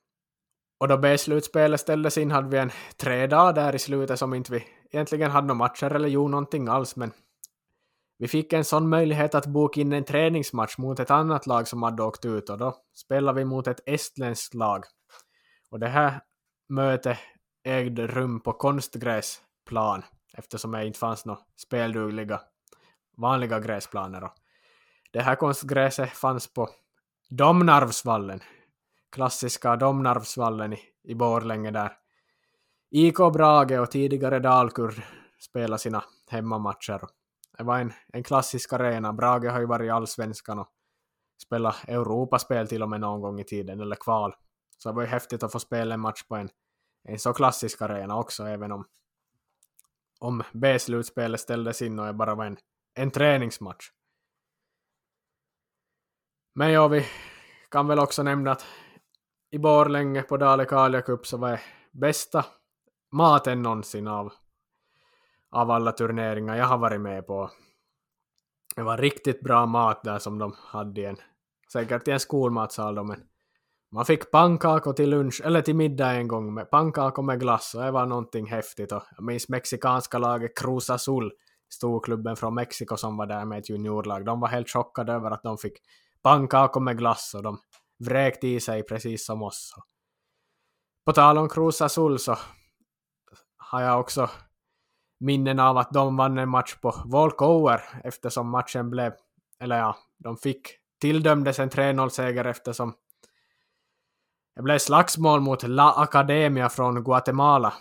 Och då B-slutspelet ställdes in hade vi en tre dagar där i slutet som inte vi egentligen hade några matcher eller gjorde någonting alls, men vi fick en sån möjlighet att boka in en träningsmatch mot ett annat lag som hade åkt ut och då spelade vi mot ett estländskt lag. Och det här mötet ägde rum på konstgräsplan eftersom det inte fanns några speldugliga vanliga gräsplaner. Och det här konstgräset fanns på Domnarvsvallen, klassiska Domnarvsvallen i, i Borlänge där IK Brage och tidigare Dalkurd spelade sina hemmamatcher. Det var en, en klassisk arena. Brage har ju varit i allsvenskan och spelat Europaspel till och med någon gång i tiden, eller kval. Så det var ju häftigt att få spela en match på en, en så klassisk arena också, även om, om B-slutspelet ställdes in och det bara var en, en träningsmatch. Men ja, vi kan väl också nämna att i Borlänge på Dalekarlia Cup så var det bästa maten någonsin av, av alla turneringar jag har varit med på. Det var riktigt bra mat där som de hade i en, säkert i en skolmatsal då, men man fick pannkakor till lunch, eller till middag en gång, med pannkakor med glass och det var någonting häftigt. Och jag minns mexikanska laget Cruz Azul, storklubben från Mexiko som var där med ett juniorlag. De var helt chockade över att de fick pannkakor med glass och de vräkt i sig precis som oss. På tal om Cruz Azul så har jag också minnen av att de vann en match på walkover eftersom matchen blev, eller ja, de fick tilldömdes en 3-0-seger eftersom det blev slagsmål mot La Academia från Guatemala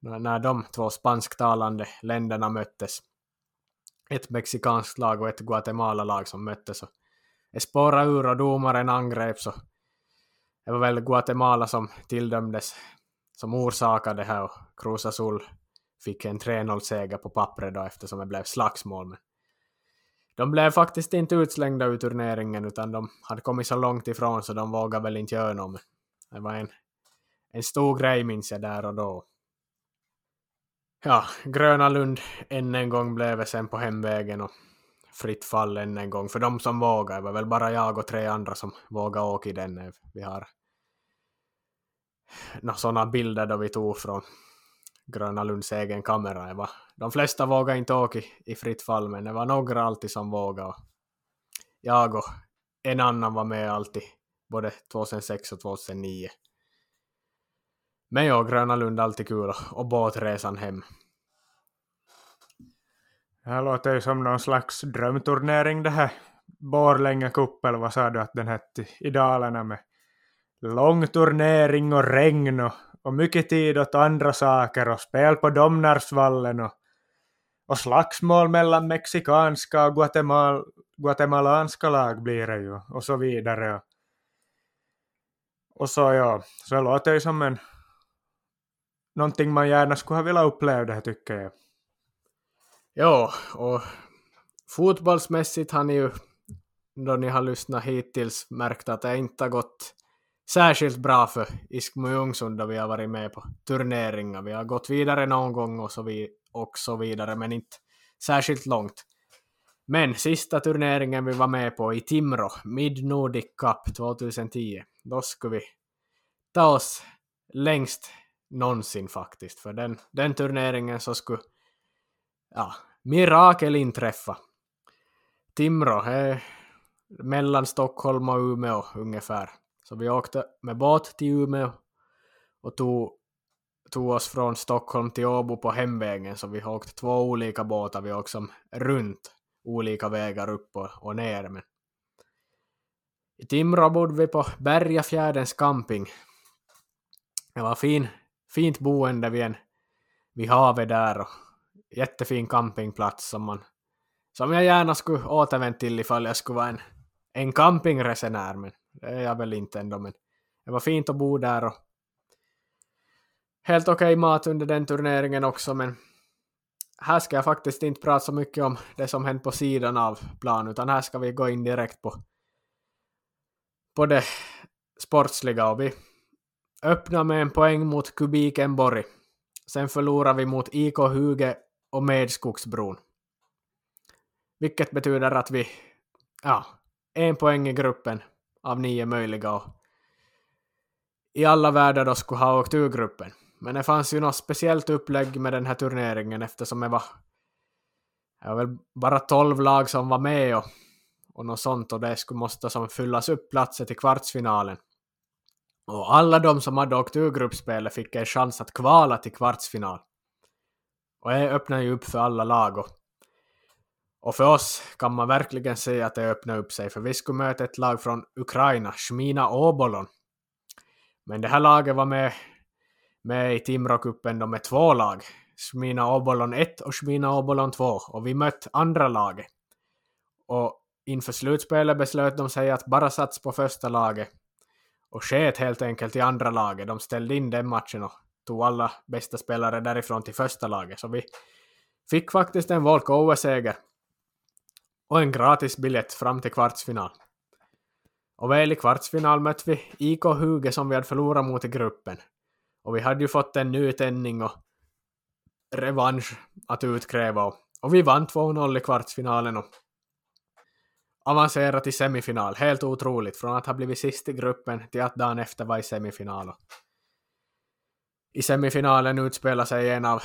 när de två spansktalande länderna möttes. Ett mexikanskt lag och ett Guatemala-lag som möttes. Och spårade ur och domaren angrep så det var väl Guatemala som tilldömdes som orsakade det här och Cruz Azul fick en 3-0-seger på pappret då eftersom det blev slagsmål. Men de blev faktiskt inte utslängda ur turneringen utan de hade kommit så långt ifrån så de vågade väl inte göra något. Det var en, en stor grej minns jag där och då. Ja, Gröna Lund än en gång blev det sen på hemvägen och fritt fall än en gång för de som vågar. Det var väl bara jag och tre andra som vågade åka i den. Vi har sådana bilder då vi tog från Gröna Lunds egen kamera. Det var, de flesta vågade inte åka i, i fritt fall, men det var några alltid som vågade. Jag och en annan var med alltid, både 2006 och 2009. Men ja, Gröna Lund alltid kul och båtresan hem. Det här låter ju som någon slags drömturnering det här. Borlänge Cup eller vad sa du att den hette i Dalarna med lång turnering och regn och, och mycket tid åt andra saker och spel på Domnarsvallen och, och slagsmål mellan mexikanska och Guatemal, guatemalanska lag blir det ju och så vidare. Och, och så ja, så det låter ju som en någonting man gärna skulle ha velat uppleva det här tycker jag. Ja, och fotbollsmässigt har ni ju då ni har lyssnat hittills märkt att det inte har gått särskilt bra för Iskmo Ljungsund då vi har varit med på turneringar. Vi har gått vidare någon gång och så, vi, och så vidare, men inte särskilt långt. Men sista turneringen vi var med på i Timrå, Mid Nordic Cup 2010, då skulle vi ta oss längst någonsin faktiskt. För den, den turneringen så skulle ja, mirakel inträffa. Timrå är mellan Stockholm och Umeå ungefär. Så vi åkte med båt till Umeå och tog, tog oss från Stockholm till Åbo på hemvägen. Så vi åkte två olika båtar. Vi åkte som runt olika vägar upp och, och ner. Men I Timrå bodde vi på Bergafjärdens camping. Det var fin, fint boende vid, en, vid havet där och jättefin campingplats som, man, som jag gärna skulle återvänt till ifall jag skulle vara en, en campingresenär. Men det är jag väl inte ändå, men det var fint att bo där och helt okej okay mat under den turneringen också, men här ska jag faktiskt inte prata så mycket om det som hänt på sidan av plan, utan här ska vi gå in direkt på, på det sportsliga och vi öppnar med en poäng mot Kubiken Borg. Sen förlorar vi mot IK Huge och med skogsbron. Vilket betyder att vi, ja, en poäng i gruppen av nio möjliga och i alla världar då skulle ha åkt ur gruppen. Men det fanns ju något speciellt upplägg med den här turneringen eftersom det var, det var väl bara tolv lag som var med och, och något sånt och det skulle måste som fyllas upp platser till kvartsfinalen. Och alla de som hade åkt ur gruppspelet fick en chans att kvala till kvartsfinal. Och det öppnar ju upp för alla lag och och för oss kan man verkligen se att det öppnar upp sig, för vi skulle möta ett lag från Ukraina, Shmina Obolon. Men det här laget var med, med i Timrå-cupen med två lag, Shmina Obolon 1 och Shmina Obolon 2, och vi mötte andra laget. Och inför slutspelet beslöt de sig att bara satsa på första laget. och sket helt enkelt i andra laget. De ställde in den matchen och tog alla bästa spelare därifrån till första laget. Så vi fick faktiskt en walkover-seger och en gratis biljett fram till kvartsfinal. Och väl i kvartsfinal mötte vi IK Huge som vi hade förlorat mot i gruppen. Och vi hade ju fått en ny tändning och revansch att utkräva och, och vi vann 2-0 i kvartsfinalen och avancerat till semifinal. Helt otroligt, från att ha blivit sist i gruppen till att dagen efter vara i semifinal. I semifinalen utspelar sig en av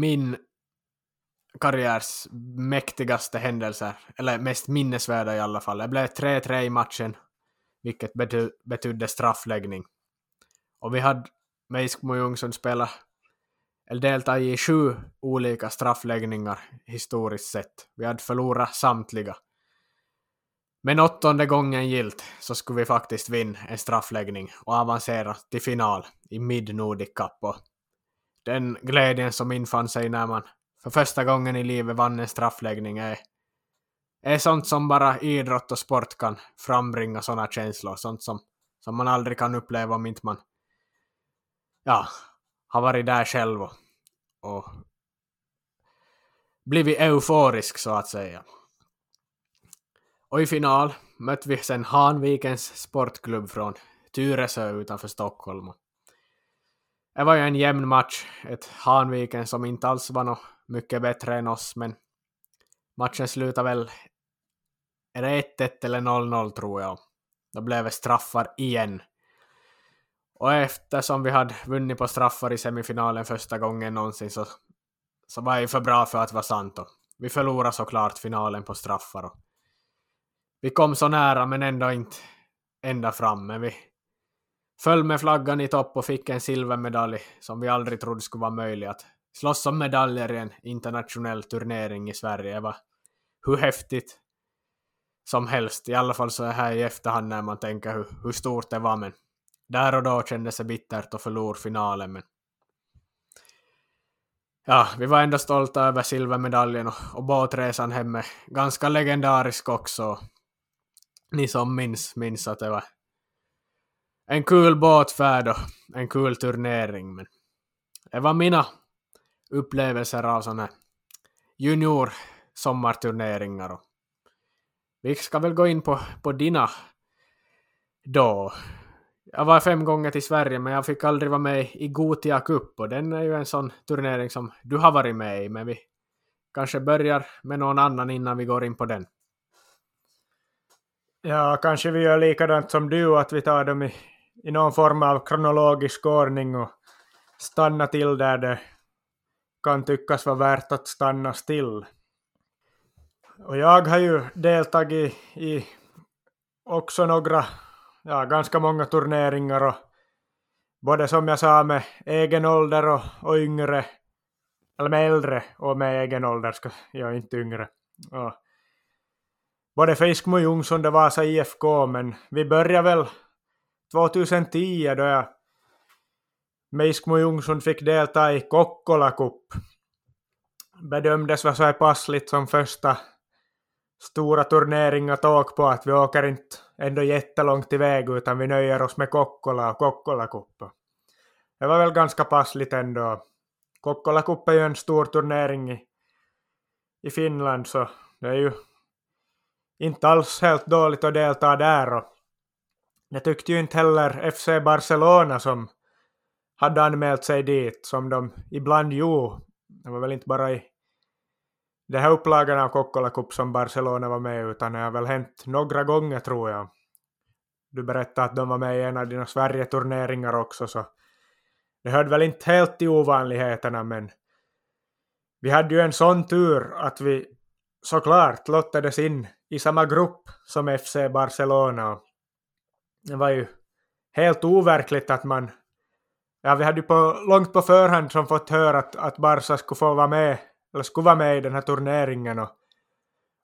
min karriärs mäktigaste händelser, eller mest minnesvärda i alla fall. Det blev 3-3 i matchen, vilket bety betydde straffläggning. Och vi hade med Iskmo Jungsund eller deltagit i sju olika straffläggningar historiskt sett. Vi hade förlorat samtliga. Men åttonde gången gilt så skulle vi faktiskt vinna en straffläggning och avancera till final i Mid Nordic Cup. Och den glädjen som infann sig när man för första gången i livet vann en straffläggning är, är sånt som bara idrott och sport kan frambringa sådana känslor. Sånt som, som man aldrig kan uppleva om inte man ja, har varit där själv och, och blivit euforisk så att säga. Och i final mötte vi sen Hanvikens sportklubb från Tyresö utanför Stockholm. Det var ju en jämn match, ett Hanviken som inte alls var något mycket bättre än oss, men matchen slutade väl, är det 1-1 eller 0-0 tror jag. Då blev det straffar igen. Och eftersom vi hade vunnit på straffar i semifinalen första gången någonsin så, så var det för bra för att vara sant. Och vi förlorade såklart finalen på straffar. Och vi kom så nära men ändå inte ända fram. Men vi föll med flaggan i topp och fick en silvermedalj som vi aldrig trodde skulle vara möjlig att slåss om medaljer i en internationell turnering i Sverige. Det var hur häftigt som helst. I alla fall så här i efterhand när man tänker hur, hur stort det var. Men där och då kändes det bittert att förlora finalen. Men ja, vi var ändå stolta över silvermedaljen och, och båtresan hem är ganska legendarisk också. Ni som minns, minns att det var en kul båtfärd och en kul turnering. Men det var mina upplevelser av sådana junior sommarturneringar. Och vi ska väl gå in på, på dina då. Jag var fem gånger till Sverige men jag fick aldrig vara med i Gotia Cup och den är ju en sån turnering som du har varit med i men vi kanske börjar med någon annan innan vi går in på den. Ja, kanske vi gör likadant som du, att vi tar dem i, i någon form av kronologisk ordning och stannar till där det kan tyckas vara värt att stanna still. Och jag har ju deltagit i också några, ja ganska många turneringar och både som jag sa med egen ålder och, och yngre, eller med äldre och med egen ålder, ska jag inte yngre. Och både för Iskmo Jungsund och Vasa IFK, men vi började väl 2010 då jag Meiskmo Jungsund fick delta i Kokkola Cup. Bedömdes vara så här passligt som första stora turnering att åka på att vi åker inte ändå jättelångt iväg utan vi nöjer oss med Kokkola och Kokkola Cup. Det var väl ganska passligt ändå. Kokkola Cup är ju en stor turnering i, i Finland så det är ju inte alls helt dåligt att delta där och det tyckte ju inte heller FC Barcelona som hade anmält sig dit som de ibland gjorde. Det var väl inte bara i den här upplagan av Kokkola Cup som Barcelona var med utan det har väl hänt några gånger tror jag. Du berättade att de var med i en av dina Sverige-turneringar också så det hörde väl inte helt till ovanligheterna men vi hade ju en sån tur att vi såklart lottades in i samma grupp som FC Barcelona. Det var ju helt overkligt att man Ja, vi hade ju på, långt på förhand som fått höra att, att Barca skulle få vara med, eller skulle vara med i den här turneringen och,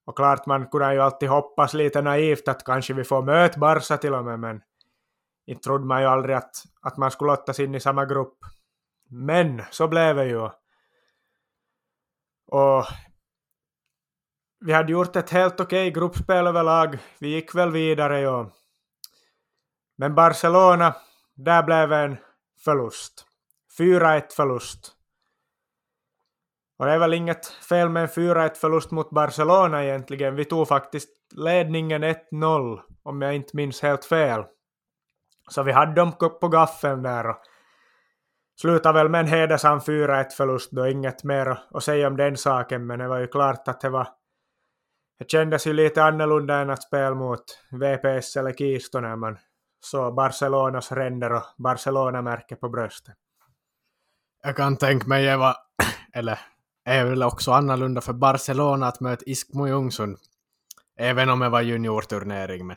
och klart man kunde ju alltid hoppas lite naivt att kanske vi får möta Barca till och med, men inte trodde man ju aldrig att, att man skulle lottas in i samma grupp. Men så blev det ju. Och vi hade gjort ett helt okej gruppspel överlag. Vi gick väl vidare och Men Barcelona, där blev en förlust. 4-1 förlust. Och det är väl inget fel med en 4-1 förlust mot Barcelona egentligen. Vi tog faktiskt ledningen 1-0, om jag inte minns helt fel. Så vi hade dem på gaffeln där och slutade väl med en hedersam 4-1 förlust då, inget mer att säga om den saken, men det var ju klart att det var det kändes ju lite annorlunda än att spela mot VPS eller Kisto när man såg Barcelonas ränder och Barcelona-märke på bröstet. Jag kan tänka mig, det var, (clears throat) eller är väl också annorlunda för Barcelona att möta Iskmo Ljungsund. Även om det var juniorturnering, men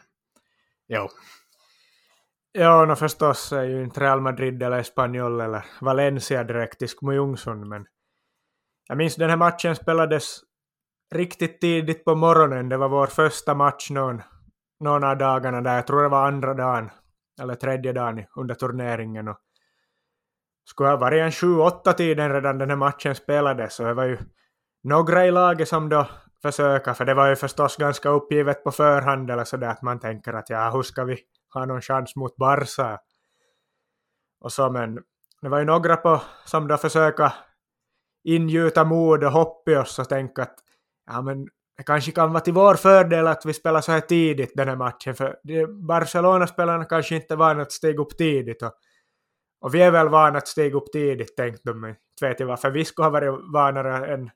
jo. Ja, no förstås är ju inte Real Madrid eller Espanyol eller Valencia direkt Iskmo Ljungsund, men jag minns den här matchen spelades riktigt tidigt på morgonen. Det var vår första match någon, någon av dagarna där. Jag tror det var andra dagen eller tredje dagen under turneringen. Och skulle ha varit en sju, åtta tiden redan den här matchen spelades. Så det var ju några i laget som då försöka, för det var ju förstås ganska uppgivet på förhand eller sådär att man tänker att ja, hur ska vi ha någon chans mot Barca? Och så, men det var ju några på, som då försöka ingjuta mod och hopp i oss och tänka att ja men det kanske kan vara till vår fördel att vi spelar så här tidigt den här matchen, för Barcelona-spelarna kanske inte är vana att stiga upp tidigt. Och, och vi är väl vana att stiga upp tidigt, tänkte de. Inte vet jag varför vi skulle ha varit vanare än,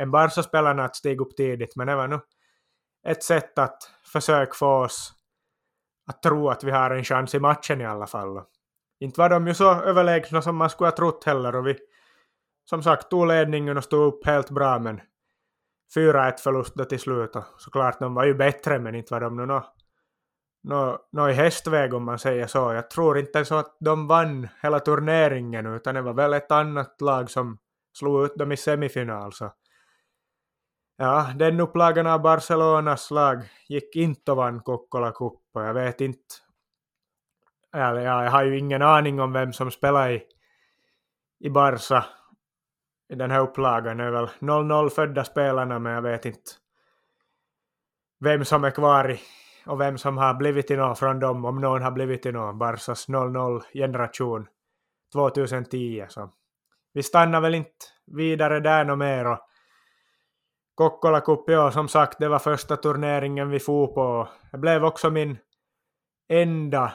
än Barca-spelarna att stiga upp tidigt, men det var nog ett sätt att försöka få oss att tro att vi har en chans i matchen i alla fall. Och inte var de ju så överlägsna som man skulle ha trott heller, och vi som sagt tog ledningen och stod upp helt bra, men 4-1 förlust då till slut. Och såklart, de var ju bättre, men inte var de nu nå, nå, nå i hästväg om man säger så. Jag tror inte ens att de vann hela turneringen, utan det var väl ett annat lag som slog ut dem i semifinal. Så. Ja, den upplagan av Barcelonas lag gick inte och vann Kokkola Cup, och jag vet inte eller ja, jag har ju ingen aning om vem som spelar i, i Barca i den här upplagan. Är väl 0-0 födda spelarna, men jag vet inte vem som är kvar i, och vem som har blivit i någon från dem, om någon har blivit i någon. Barsas 0-0-generation 2010. Så vi stannar väl inte vidare där något mer. Och Kokkola Cup, ja, som sagt, det var första turneringen vi for på. Det blev också min enda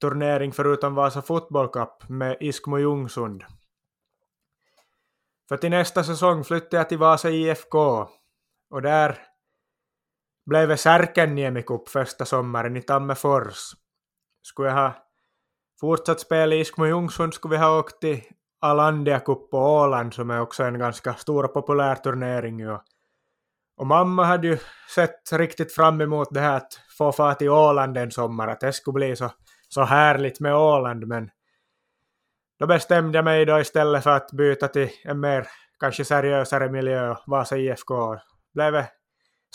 turnering förutom Vasa Football Cup med Iskmo Ljungsund. För till nästa säsong flyttade jag till Vasa IFK och där blev det Särkänniemi Cup första sommaren i Tammerfors. Skulle jag ha fortsatt spela i Iskmo Ljungsund skulle vi ha åkt till Alandia Cup på Åland som är också en ganska stor och populär turnering. Och, och mamma hade ju sett riktigt fram emot det här att få fara till Åland en sommar, att det skulle bli så, så härligt med Åland, men då bestämde jag mig då istället för att byta till en mer kanske seriösare miljö, Vasa IFK. Blev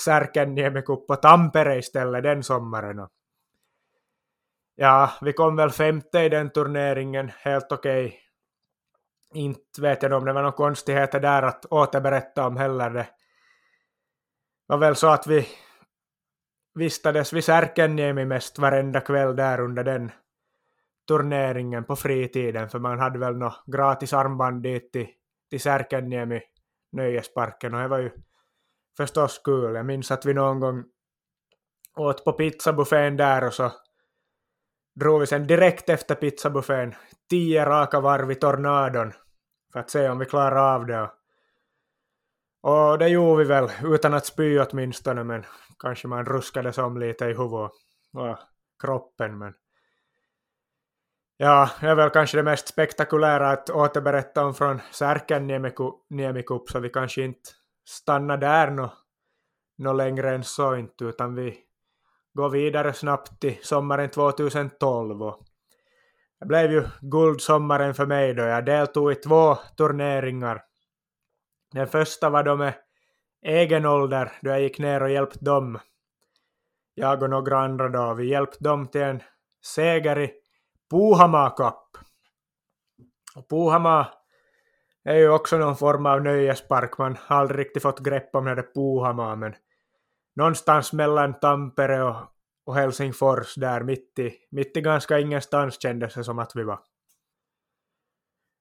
Särkänniemi Cup på Tampere istället den sommaren. Ja, vi kom väl femte i den turneringen, helt okej. Okay. Inte vet jag om det var några konstigheter där att återberätta om heller. Det var väl så att vi vistades vid Särkänniemi mest varenda kväll där under den turneringen på fritiden, för man hade väl något gratis armband dit till, till Särkänniemi, nöjesparken, och det var ju förstås kul. Jag minns att vi någon gång åt på pizzabuffén där och så drog vi sen direkt efter pizzabuffén tio raka varv i tornadon för att se om vi klarar av det. Och det gjorde vi väl, utan att spy åtminstone, men kanske man ruskade om lite i huvudet och kroppen. Men Ja, det är väl kanske det mest spektakulära att återberätta om från Särken Niemikup, så vi kanske inte stannar där nå, nå längre än så inte, utan vi går vidare snabbt till sommaren 2012. Och det blev ju guldsommaren för mig då jag deltog i två turneringar. Den första var då med egen ålder, då jag gick ner och hjälpte dem. Jag och några andra då, vi hjälpte dem till en seger i Puhamaa Cup. Och är ju också någon form av nöjespark. Man har aldrig riktigt fått grepp om det där Puhamaa, men någonstans mellan Tampere och och Helsingfors där mitt i, mitt i ganska ingenstans kändes det som att vi var.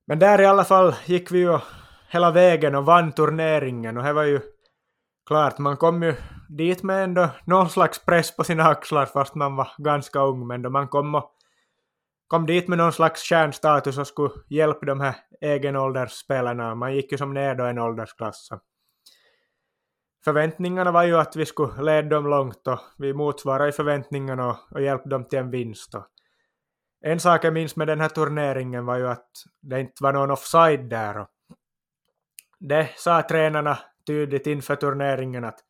Men där i alla fall gick vi ju hela vägen och vann turneringen och det var ju klart, man kom ju dit med ändå någon slags press på sina axlar fast man var ganska ung men då man kom och kom dit med någon slags kärnstatus och skulle hjälpa de här egenåldersspelarna. Man gick ju som ner då en åldersklass. Förväntningarna var ju att vi skulle leda dem långt och vi motsvarade förväntningarna och, och hjälpte dem till en vinst. Och en sak jag minns med den här turneringen var ju att det inte var någon offside där. Och det sa tränarna tydligt inför turneringen att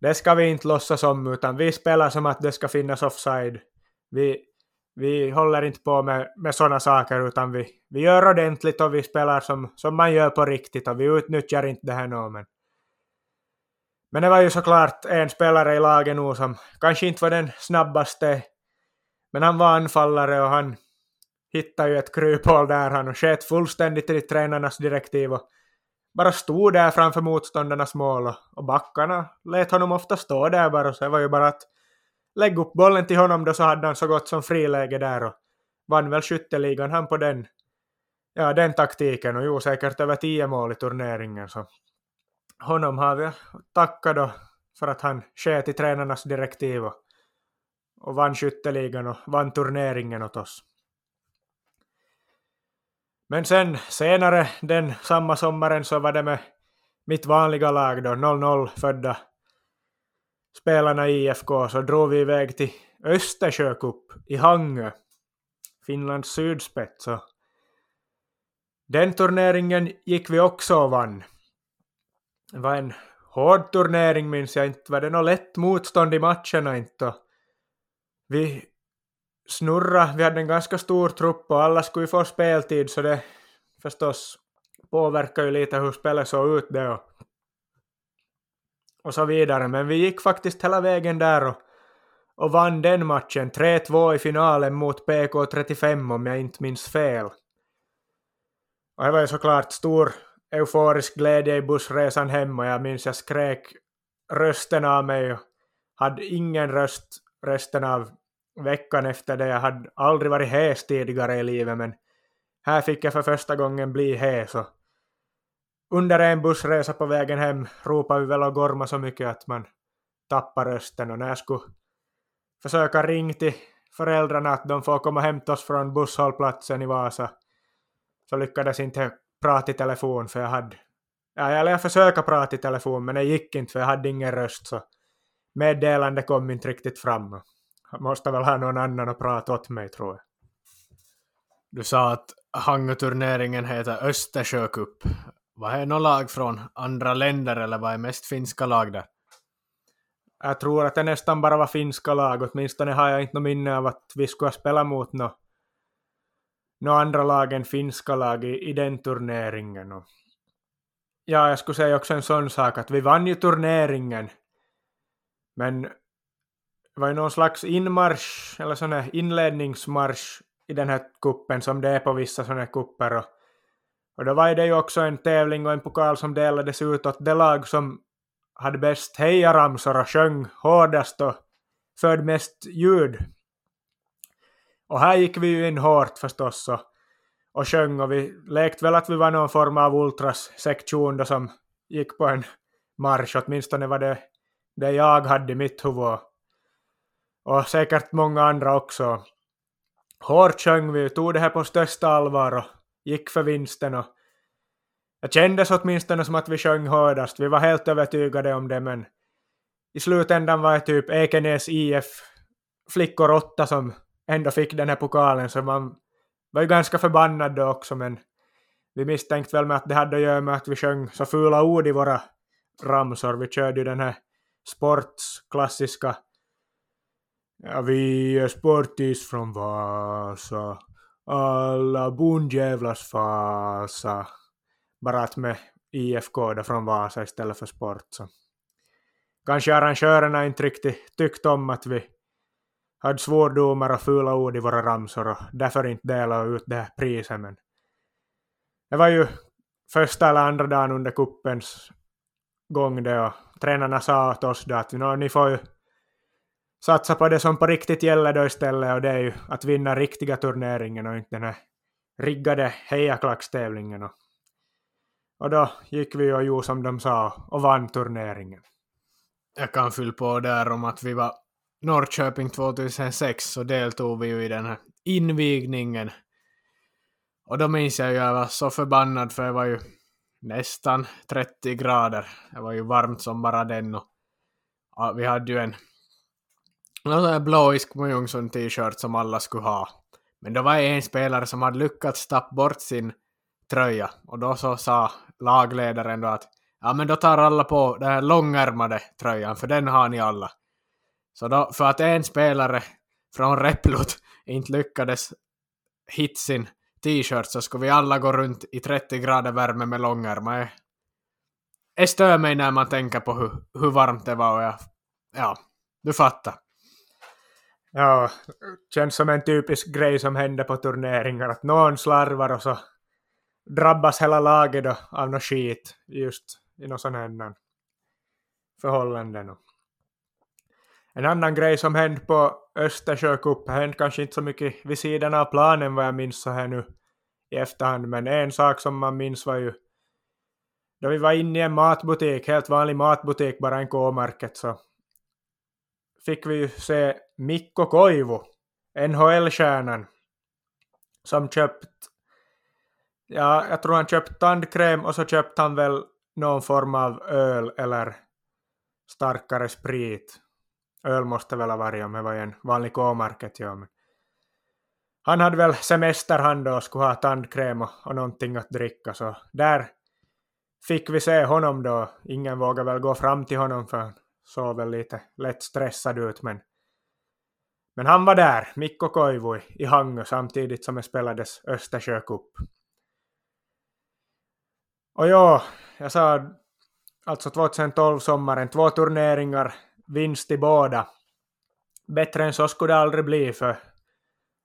det ska vi inte låtsas om utan vi spelar som att det ska finnas offside. Vi, vi håller inte på med, med sådana saker utan vi, vi gör ordentligt och vi spelar som, som man gör på riktigt och vi utnyttjar inte det här nu men men det var ju såklart en spelare i laget nu som kanske inte var den snabbaste, men han var anfallare och han hittade ju ett kryphål där. Han och sket fullständigt i tränarnas direktiv och bara stod där framför motståndarnas mål och, och backarna lät honom ofta stå där bara. Så det var ju bara att lägga upp bollen till honom då så hade han så gott som friläge där och vann väl skytteligan han på den, ja, den taktiken och jo säkert över tio mål i turneringen så honom har vi tackat då för att han sket i tränarnas direktiv och, och vann skytteligan och vann turneringen åt oss. Men sen senare den samma sommaren så var det med mitt vanliga lag då, 00 födda spelarna i IFK, så drog vi iväg till Östersjöcup i Hangö, Finlands sydspets. Den turneringen gick vi också och vann. Det var en hård turnering minns jag inte. Var det något lätt motstånd i matcherna inte? Vi snurra, vi hade en ganska stor trupp och alla skulle ju få speltid så det förstås påverkar ju lite hur spelet såg ut det och, och så vidare. Men vi gick faktiskt hela vägen där och, och vann den matchen 3-2 i finalen mot PK35 om jag inte minns fel. Och det var ju såklart stor euforisk glädje i bussresan hem och jag minns jag skrek rösten av mig och hade ingen röst resten av veckan efter det. Jag hade aldrig varit hes tidigare i livet men här fick jag för första gången bli hes och under en bussresa på vägen hem ropade vi väl och gormade så mycket att man tappar rösten och när jag skulle försöka ringa till föräldrarna att de får komma och hämta oss från busshållplatsen i Vasa så lyckades inte prata i telefon för jag hade ja, eller jag försökte prata i telefon men det gick inte för jag hade ingen röst så meddelande kom inte riktigt fram. Jag måste väl ha någon annan att prata åt mig tror jag. Du sa att hangoturneringen heter Östersjökupp. Vad är något lag från andra länder eller vad är mest finska lag där? Jag tror att det nästan bara var finska lag, åtminstone har jag inte något minne av att vi skulle spela mot något no andra lag än finska lag i, i den turneringen. Och ja, jag skulle säga också en sån sak att vi vann ju turneringen, men det var ju någon slags inmarsch, eller sån här inledningsmarsch i den här kuppen som det är på vissa såna här kupper. Och, och då var det ju också en tävling och en pokal som delades ut åt det lag som hade bäst hejaramsor och sjöng hårdast och förde mest ljud och här gick vi ju in hårt förstås och, och sjöng och vi lekte väl att vi var någon form av ultras-sektion då som gick på en marsch, åtminstone var det det jag hade i mitt huvud. Och säkert många andra också. Hårt sjöng vi, tog det här på största allvar och gick för vinsten och det kändes åtminstone som att vi sjöng hårdast. Vi var helt övertygade om det men i slutändan var det typ Ekenäs IF flickor åtta som ändå fick den här pokalen så man var ju ganska förbannad då också men vi misstänkte väl med att det hade att göra med att vi sjöng så fula ord i våra ramsor. Vi körde ju den här sportsklassiska Ja, vi är sportis från Vasa, alla bondjävlars fasa. Bara att med IFK då från Vasa istället för sport. Så. Kanske arrangörerna inte riktigt tyckte om att vi hade svordomar och fula ord i våra ramsor och därför inte delade ut det här priset. Men det var ju första eller andra dagen under kuppens gång det och tränarna sa åt oss då att ni får ju satsa på det som på riktigt gäller då istället och det är ju att vinna riktiga turneringen och inte den här riggade hejaklackstävlingen. Och, och då gick vi och gjorde som de sa och vann turneringen. Jag kan fylla på där om att vi var Norrköping 2006 så deltog vi ju i den här invigningen. Och då minns jag ju att jag var så förbannad för det var ju nästan 30 grader. Det var ju varmt som bara den och vi hade ju en någon blåisk Mojungsund t-shirt som alla skulle ha. Men då var det en spelare som hade lyckats tappa bort sin tröja och då så sa lagledaren då att ja men då tar alla på den här långärmade tröjan för den har ni alla. Så då, för att en spelare från Replut inte lyckades hitta sin t-shirt så skulle vi alla gå runt i 30 grader värme med långärmar. Det stör mig när man tänker på hur, hur varmt det var och jag, ja, du fattar. Ja, känns som en typisk grej som händer på turneringar, att någon slarvar och så drabbas hela laget då av något skit just i något sån här förhållanden. En annan grej som hände på Östersjö hände kanske inte så mycket vid sidan av planen vad jag minns så här nu i efterhand, men en sak som man minns var ju då vi var inne i en matbutik, helt vanlig matbutik, bara en K-market, så fick vi ju se Mikko Koivu, NHL-stjärnan, som köpt, ja, jag tror han köpt tandkräm och så köpte han väl någon form av öl eller starkare sprit. Öl måste väl ha varit om det var en vanlig K-market, ja. Men han hade väl semester han då och skulle ha tandkräm och, och någonting att dricka, så där fick vi se honom då. Ingen vågade väl gå fram till honom för han såg väl lite lätt stressad ut, men men han var där, Mikko Koivu, i Hangö samtidigt som det spelades Östersjö Cup. Och ja, jag sa alltså 2012 sommaren, två turneringar, vinst i båda. Bättre än så skulle det aldrig bli för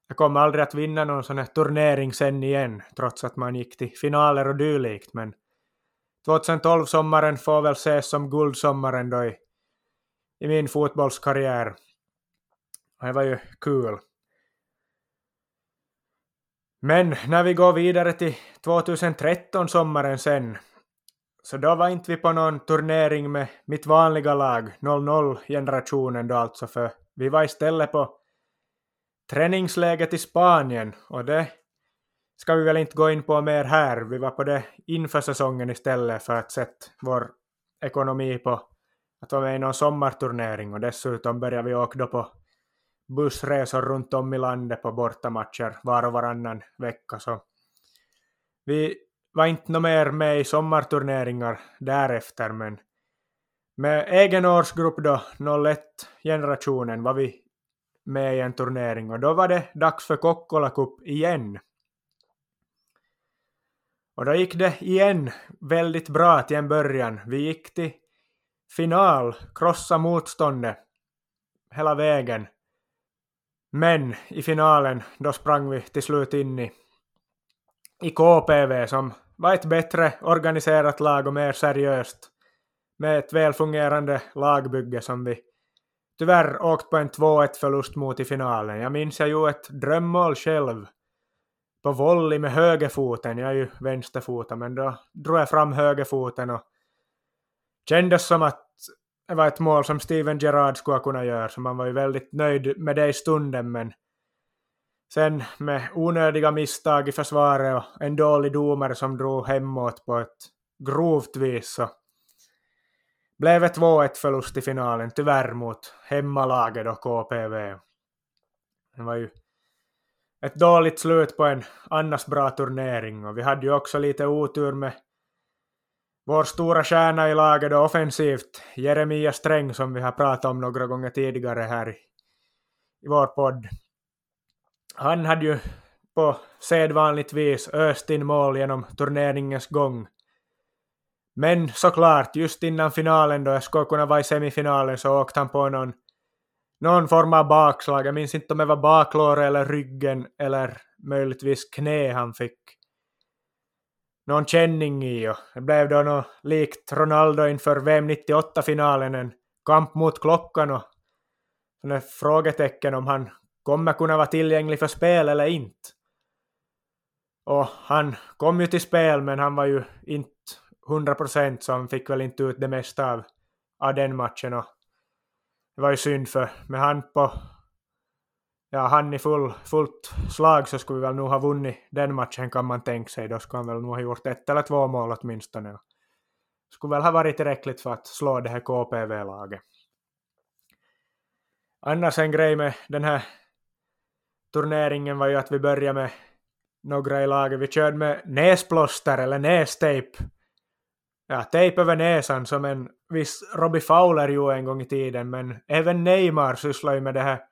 jag kommer aldrig att vinna någon sån här turnering sen igen, trots att man gick till finaler och dylikt, men 2012 sommaren får väl ses som guldsommaren då i, i min fotbollskarriär. Det var ju kul. Men när vi går vidare till 2013 sommaren sen, så då var inte vi på någon turnering med mitt vanliga lag, 00-generationen då alltså, för vi var istället på träningsläget i Spanien och det ska vi väl inte gå in på mer här. Vi var på det inför säsongen istället för att sätta vår ekonomi på att vara med i någon sommarturnering och dessutom började vi åka då på bussresor runt om i landet på bortamatcher var och varannan vecka. Så vi var inte något mer med i sommarturneringar därefter, men med egen årsgrupp då, 01-generationen, var vi med i en turnering och då var det dags för Kokkola Cup igen. Och då gick det igen väldigt bra till en början. Vi gick till final, krossa motståndet hela vägen. Men i finalen, då sprang vi till slut in i, i KPV som var ett bättre organiserat lag och mer seriöst. Med ett välfungerande lagbygge som vi tyvärr åkt på en 2-1 förlust mot i finalen. Jag minns jag gjorde ett drömmål själv på volley med högerfoten. Jag är ju vänsterfotad men då drog jag fram högerfoten och kändes som att det var ett mål som Steven Gerrard skulle ha kunnat göra, så man var ju väldigt nöjd med det i stunden, men sen med onödiga misstag i försvaret och en dålig domare som drog hemåt på ett grovt vis så blev det 2-1 förlust i finalen, tyvärr mot hemmalaget och KPV. Det var ju ett dåligt slut på en annars bra turnering och vi hade ju också lite otur med vår stora stjärna i laget då offensivt, Jeremia Sträng som vi har pratat om några gånger tidigare här i, i vår podd. Han hade ju på sedvanligt vis öst in mål genom turneringens gång. Men såklart, just innan finalen då jag skulle kunna vara i semifinalen så åkte han på någon, någon form av bakslag. Jag minns inte om det var baklåret eller ryggen eller möjligtvis knä han fick någon känning i och det blev då något likt Ronaldo inför VM 98-finalen, en kamp mot klockan och sådana frågetecken om han kommer kunna vara tillgänglig för spel eller inte. Och han kom ju till spel men han var ju inte 100% så han fick väl inte ut det mesta av, av den matchen. Och det var ju synd för med han på ja, han i full, fullt slag så skulle vi väl nog ha vunnit den matchen kan man tänka sig. Då skulle han väl nog ha gjort ett eller två mål åtminstone. Skulle väl ha varit tillräckligt för att slå det här KPV-laget. Annars en grej med den här turneringen var ju att vi började med några i laget. Vi körde med näsplåster eller nästejp. Ja, tejp över näsan som en viss Robbie Fowler gjorde en gång i tiden, men även Neymar sysslar ju med det här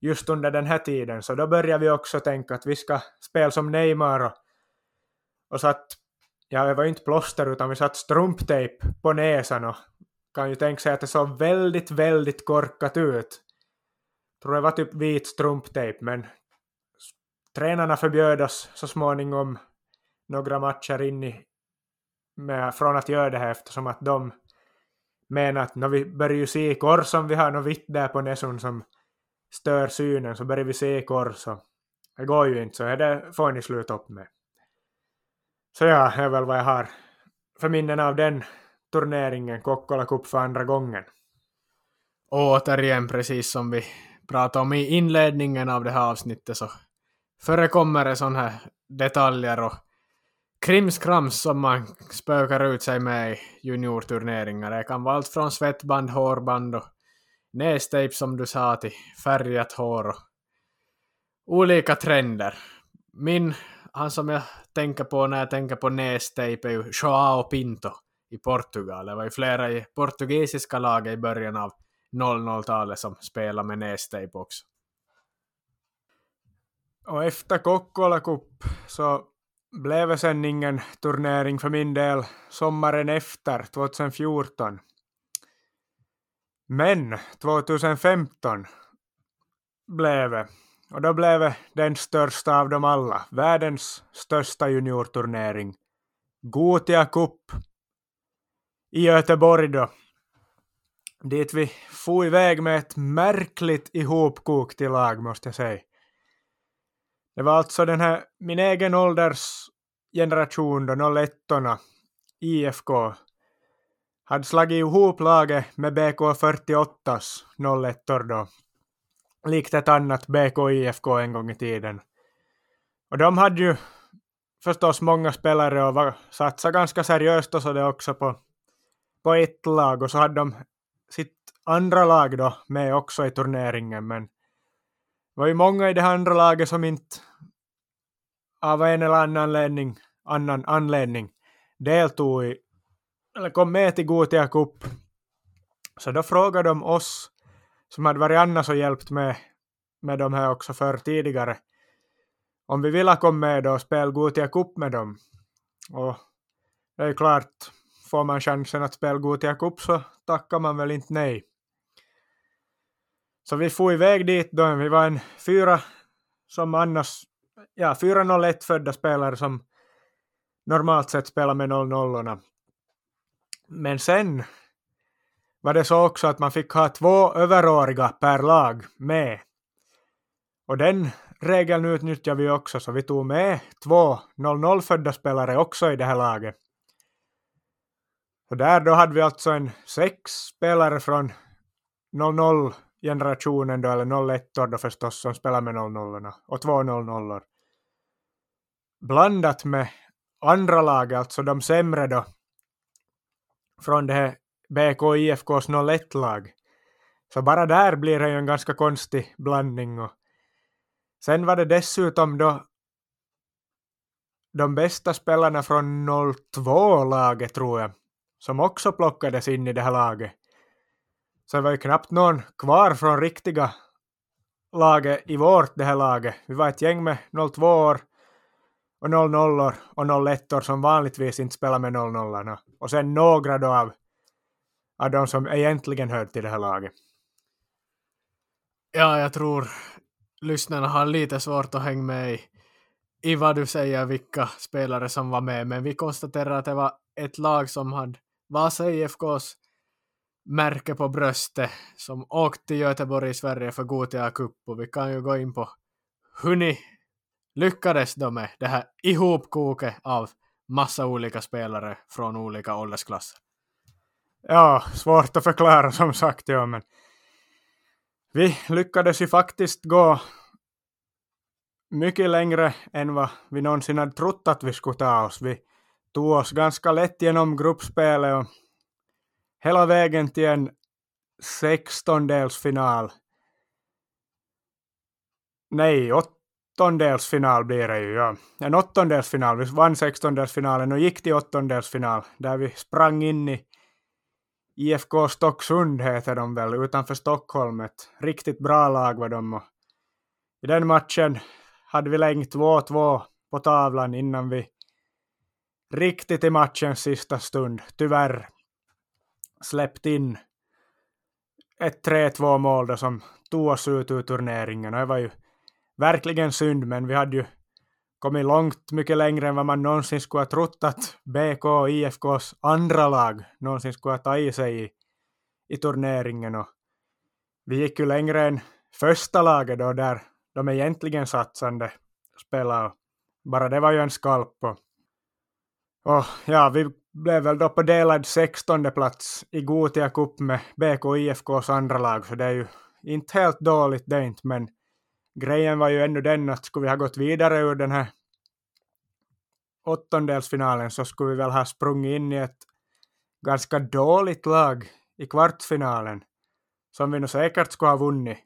just under den här tiden, så då började vi också tänka att vi ska spela som Neymar och, och satt, ja det var ju inte plåster utan vi satt strumptejp på näsan och kan ju tänka sig att det såg väldigt, väldigt korkat ut. Tror det var typ vit strumptejp men tränarna förbjöd oss så småningom några matcher in i med, från att göra det här eftersom att de menar att när vi börjar ju se kors om vi har något vitt där på näsan som stör synen så börjar vi se kors det går ju inte så det får ni sluta upp med. Så ja, det är väl vad jag har för minnen av den turneringen, Kokkola Cup för andra gången. Och återigen, precis som vi pratade om i inledningen av det här avsnittet så förekommer det sådana här detaljer och krimskrams som man spökar ut sig med i juniorturneringar. Det kan vara allt från svettband, hårband och nästejp som du sa till färgat hår och olika trender. Min, han som jag tänker på när jag tänker på nästejp är ju Joao Pinto i Portugal. Det var ju flera i portugisiska laget i början av 00-talet som spelade med nästejp också. Och efter Kokkola Cup så blev det sen ingen turnering för min del sommaren efter, 2014. Men 2015 blev det. Och då blev det den största av dem alla, världens största juniorturnering. Gotia Cup i Göteborg då. Dit vi for iväg med ett märkligt ihopkokt lag måste jag säga. Det var alltså den här, min egen ålders generation då, 01 IFK, hade slagit ihop laget med BK48s 01 då, likt ett annat BK IFK en gång i tiden. Och de hade ju förstås många spelare och var, satsade ganska seriöst och så det också på, på ett lag och så hade de sitt andra lag då med också i turneringen men det var ju många i det andra laget som inte av en eller annan anledning, annan anledning deltog i, eller kom med till Gotia Cup. Så då frågade de oss, som hade varit annars och hjälpt med, med de här också för tidigare, om vi ville komma med och spela Gotia Cup med dem. Och det är klart, får man chansen att spela Gotia Cup så tackar man väl inte nej. Så vi får iväg dit då, vi var en fyra som annars ja, fyra 01-födda spelare som normalt sett spelar med 00 men sen var det så också att man fick ha två överåriga per lag med. Och den regeln utnyttjade vi också, så vi tog med två 00 födda spelare också i det här laget. Och där då hade vi alltså en sex spelare från 00 generationen då, eller 01 då förstås, som spelar med 00 och två 00 blandat med andra lag, alltså de sämre då, från det här BK IFKs 01-lag. Så bara där blir det ju en ganska konstig blandning. Och sen var det dessutom då de bästa spelarna från 02-laget tror jag, som också plockades in i det här laget. Så det var ju knappt någon kvar från riktiga laget i vårt det här laget. Vi var ett gäng med 02 år och 00 och 01 som vanligtvis inte spelar med 00 och sen några då av, av de som egentligen hör till det här laget. Ja, jag tror lyssnarna har lite svårt att hänga med i, i vad du säger, vilka spelare som var med, men vi konstaterar att det var ett lag som hade Vasa IFKs märke på bröstet som åkte till Göteborg i Sverige för Gotia Cup och vi kan ju gå in på hur ni lyckades då med det här ihopkoket av massa olika spelare från olika åldersklasser. Ja, svårt att förklara som sagt, ja, men vi lyckades ju faktiskt gå mycket längre än vad vi någonsin hade trott att vi skulle ta oss. Vi tog oss ganska lätt genom gruppspelet och hela vägen till en sextondelsfinal. Nej, åttondelsfinal blir det ju, ja. En åttondelsfinal. Vi vann sextondelsfinalen och gick till åttondelsfinal där vi sprang in i IFK Stocksund heter de väl, utanför Stockholm. Ett riktigt bra lag var de. Och I den matchen hade vi längt 2-2 på tavlan innan vi riktigt i matchens sista stund tyvärr släppt in ett 3-2 mål då som tog oss ut ur turneringen. Och det var ju verkligen synd, men vi hade ju kommit långt mycket längre än vad man någonsin skulle ha trott att BK och IFKs andra lag någonsin skulle ha tagit sig i, i turneringen. Och vi gick ju längre än första laget då, där de egentligen satsande spelade. Bara det var ju en skalp. Och, och ja, vi blev väl då på delad 16 plats i Gotia Cup med BK och IFKs andra lag, så det är ju inte helt dåligt det inte, men grejen var ju ännu den att skulle vi ha gått vidare ur den här åttondelsfinalen så skulle vi väl ha sprungit in i ett ganska dåligt lag i kvartsfinalen som vi nog säkert skulle ha vunnit.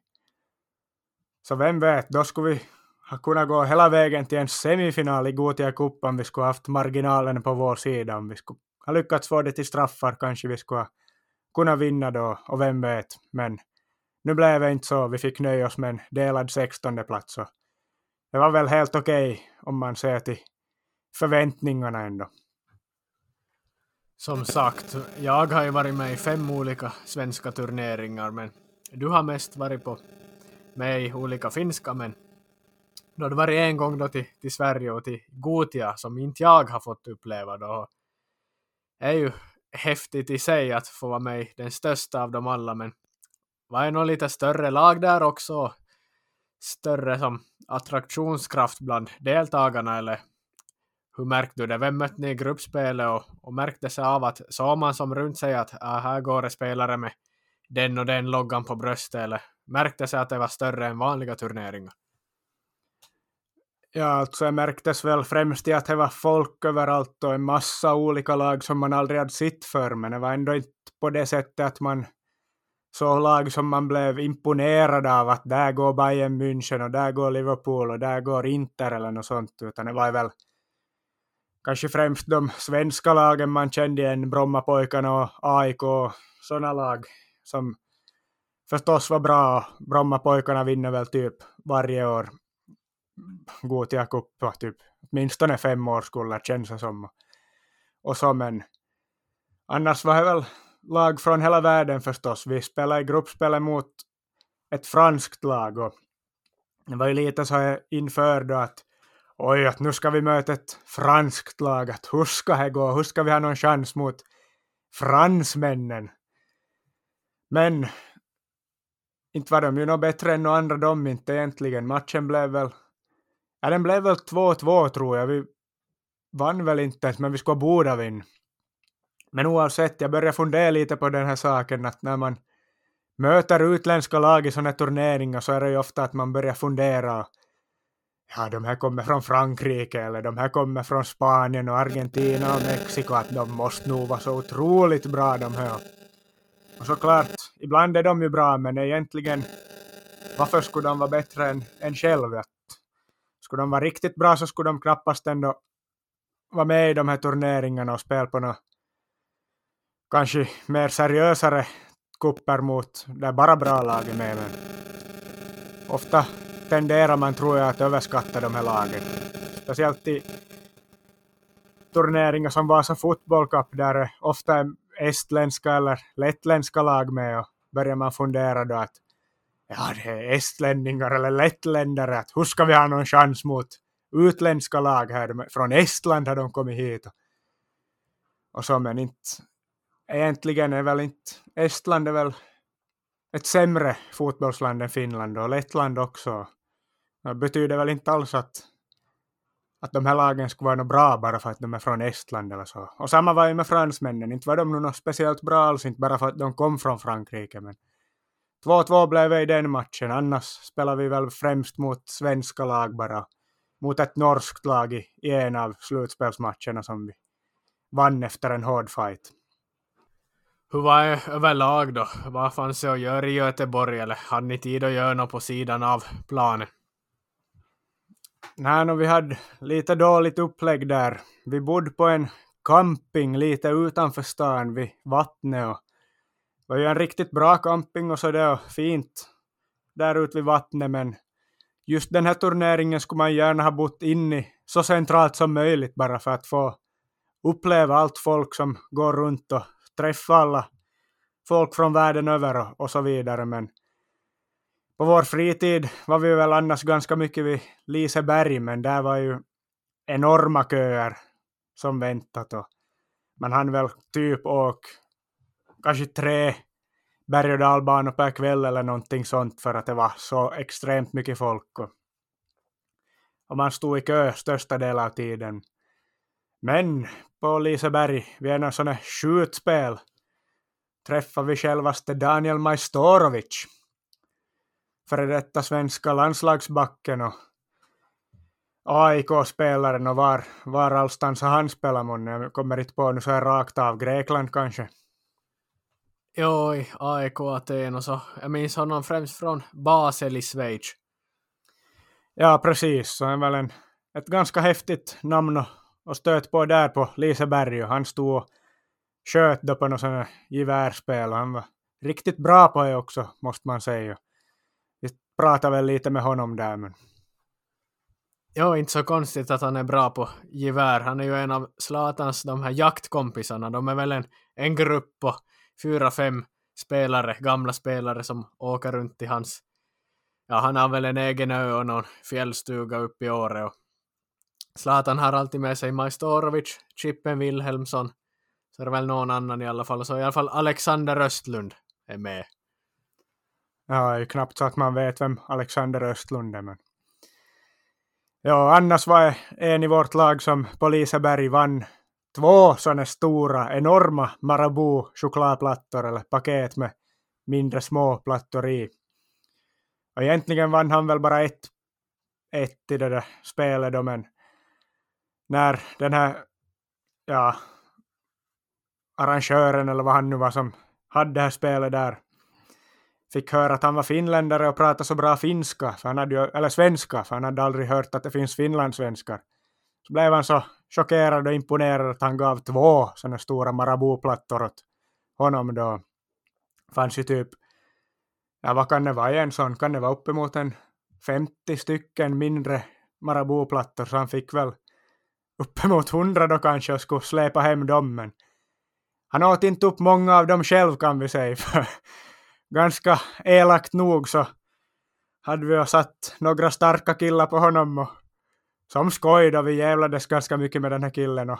Så vem vet, då skulle vi ha kunnat gå hela vägen till en semifinal i Gotia Cup om vi skulle haft marginalen på vår sida. Om vi skulle ha lyckats få det till straffar kanske vi skulle ha kunnat vinna då, och vem vet. Men nu blev det inte så, vi fick nöja oss med en delad 16 plats. Så det var väl helt okej okay, om man ser till förväntningarna ändå. Som sagt, jag har ju varit med i fem olika svenska turneringar, men du har mest varit på med i olika finska, men då det varit en gång då till, till Sverige och till Gotia som inte jag har fått uppleva då. Det är ju häftigt i sig att få vara med i den största av dem alla, men var det nog lite större lag där också? Större som attraktionskraft bland deltagarna eller hur märkte du det? Vem mötte ni i gruppspelet och, och märkte sig av att såg man som runt sig att ah, här går det spelare med den och den loggan på bröstet eller märkte sig att det var större än vanliga turneringar? Ja, alltså det märktes väl främst i att det var folk överallt och en massa olika lag som man aldrig hade sett för, men det var ändå inte på det sättet att man så lag som man blev imponerad av att där går Bayern München och där går Liverpool och där går Inter eller något sånt, utan det var väl kanske främst de svenska lagen man kände igen, Brommapojkarna och AIK och sådana lag som förstås var bra. Brommapojkarna vinner väl typ varje år Gothia Cup, typ åtminstone fem årskullar känns det som. Och så men annars var det väl lag från hela världen förstås. Vi spelade i gruppspelet mot ett franskt lag och det var ju lite så här inför då att oj, att nu ska vi möta ett franskt lag, att hur ska det gå, hur ska vi ha någon chans mot fransmännen? Men inte var de ju något bättre än några andra de inte egentligen. Matchen blev väl, ja den blev väl 2-2 tror jag. Vi vann väl inte men vi skulle borde vinna. Men oavsett, jag börjar fundera lite på den här saken att när man möter utländska lag i sådana turneringar så är det ju ofta att man börjar fundera ja, de här kommer från Frankrike eller de här kommer från Spanien och Argentina och Mexiko, att de måste nog vara så otroligt bra de här. Och såklart, ibland är de ju bra, men egentligen, varför skulle de vara bättre än, än Att, Skulle de vara riktigt bra så skulle de knappast ändå vara med i de här turneringarna och spela på något kanske mer seriösare kupper mot där bara bra lag är med. Men ofta tenderar man tror jag att överskatta de här lagen. Speciellt i turneringar som Vasa Football Cup där ofta är estländska eller lettländska lag med och börjar man fundera då att ja, det är estlänningar eller lettländare, att hur ska vi ha någon chans mot utländska lag här, från Estland har de kommit hit. Och så, men inte, egentligen är väl inte Estland är väl ett sämre fotbollsland än Finland och Lettland också. Det betyder väl inte alls att, att de här lagen skulle vara något bra bara för att de är från Estland eller så. Och samma var ju med fransmännen, inte var de något speciellt bra alls, inte bara för att de kom från Frankrike. Men 2-2 blev det i den matchen, annars spelar vi väl främst mot svenska lag bara. Mot ett norskt lag i, i en av slutspelsmatcherna som vi vann efter en hård fight. Hur var det överlag då? Vad fanns det att göra i Göteborg eller hade ni tid att göra något på sidan av planen? Nej, no, vi hade lite dåligt upplägg där. Vi bodde på en camping lite utanför stan vid vattnet och det var ju en riktigt bra camping och så det och fint där ute vid vattnet men just den här turneringen skulle man gärna ha bott in i så centralt som möjligt bara för att få uppleva allt folk som går runt och träffa alla folk från världen över och, och så vidare. Men på vår fritid var vi väl annars ganska mycket vid Liseberg, men där var ju enorma köer som väntat och man hann väl typ åka kanske tre berg och dalbanor per kväll eller någonting sånt för att det var så extremt mycket folk. Och, och man stod i kö största delen av tiden. Men på Liseberg, vid en sån här skjutspel, träffade vi självaste Daniel Majstorovic, före detta svenska landslagsbacken och AIK-spelaren och var, var allstans har han spelat månne? Jag kommer inte på nu så här rakt av. Grekland kanske? Jo, i AIK Aten och så. Jag minns honom främst från Basel i Schweiz. Ja, precis. Så är väl en, ett ganska häftigt namn att och stöt på där på Liseberg och han stod och sköt då på något sånt gevärspel han var riktigt bra på det också, måste man säga. Vi pratade väl lite med honom där men... Ja, inte så konstigt att han är bra på gevär. Han är ju en av Zlatans de här jaktkompisarna. De är väl en, en grupp på fyra, fem spelare, gamla spelare som åker runt i hans... Ja, han har väl en egen ö och någon fjällstuga uppe i Åre och Zlatan har alltid med sig Majstorovic, Chippen Wilhelmsson, så är det väl någon annan i alla fall, så i alla fall Alexander Östlund är med. Ja, det är knappt så att man vet vem Alexander Östlund är, men... Ja, annars var en i vårt lag som på Liseberg vann två sådana stora, enorma Marabou chokladplattor eller paket med mindre små plattor i. Och egentligen vann han väl bara ett, ett i det där spelet då, men när den här ja, arrangören eller vad han nu var som hade det här spelet där fick höra att han var finländare och pratade så bra finska, för han hade ju, eller svenska, för han hade aldrig hört att det finns finlandssvenskar. Så blev han så chockerad och imponerad att han gav två sådana stora Marabou-plattor åt honom då. fanns ju typ, ja vad kan det vara i en sån, kan det vara uppemot en 50 stycken mindre Marabou-plattor, så han fick väl uppemot hundra då kanske och skulle släpa hem dem, men han åt inte upp många av dem själv kan vi säga, för ganska elakt nog så hade vi satt några starka killar på honom och som då vi jävlades ganska mycket med den här killen och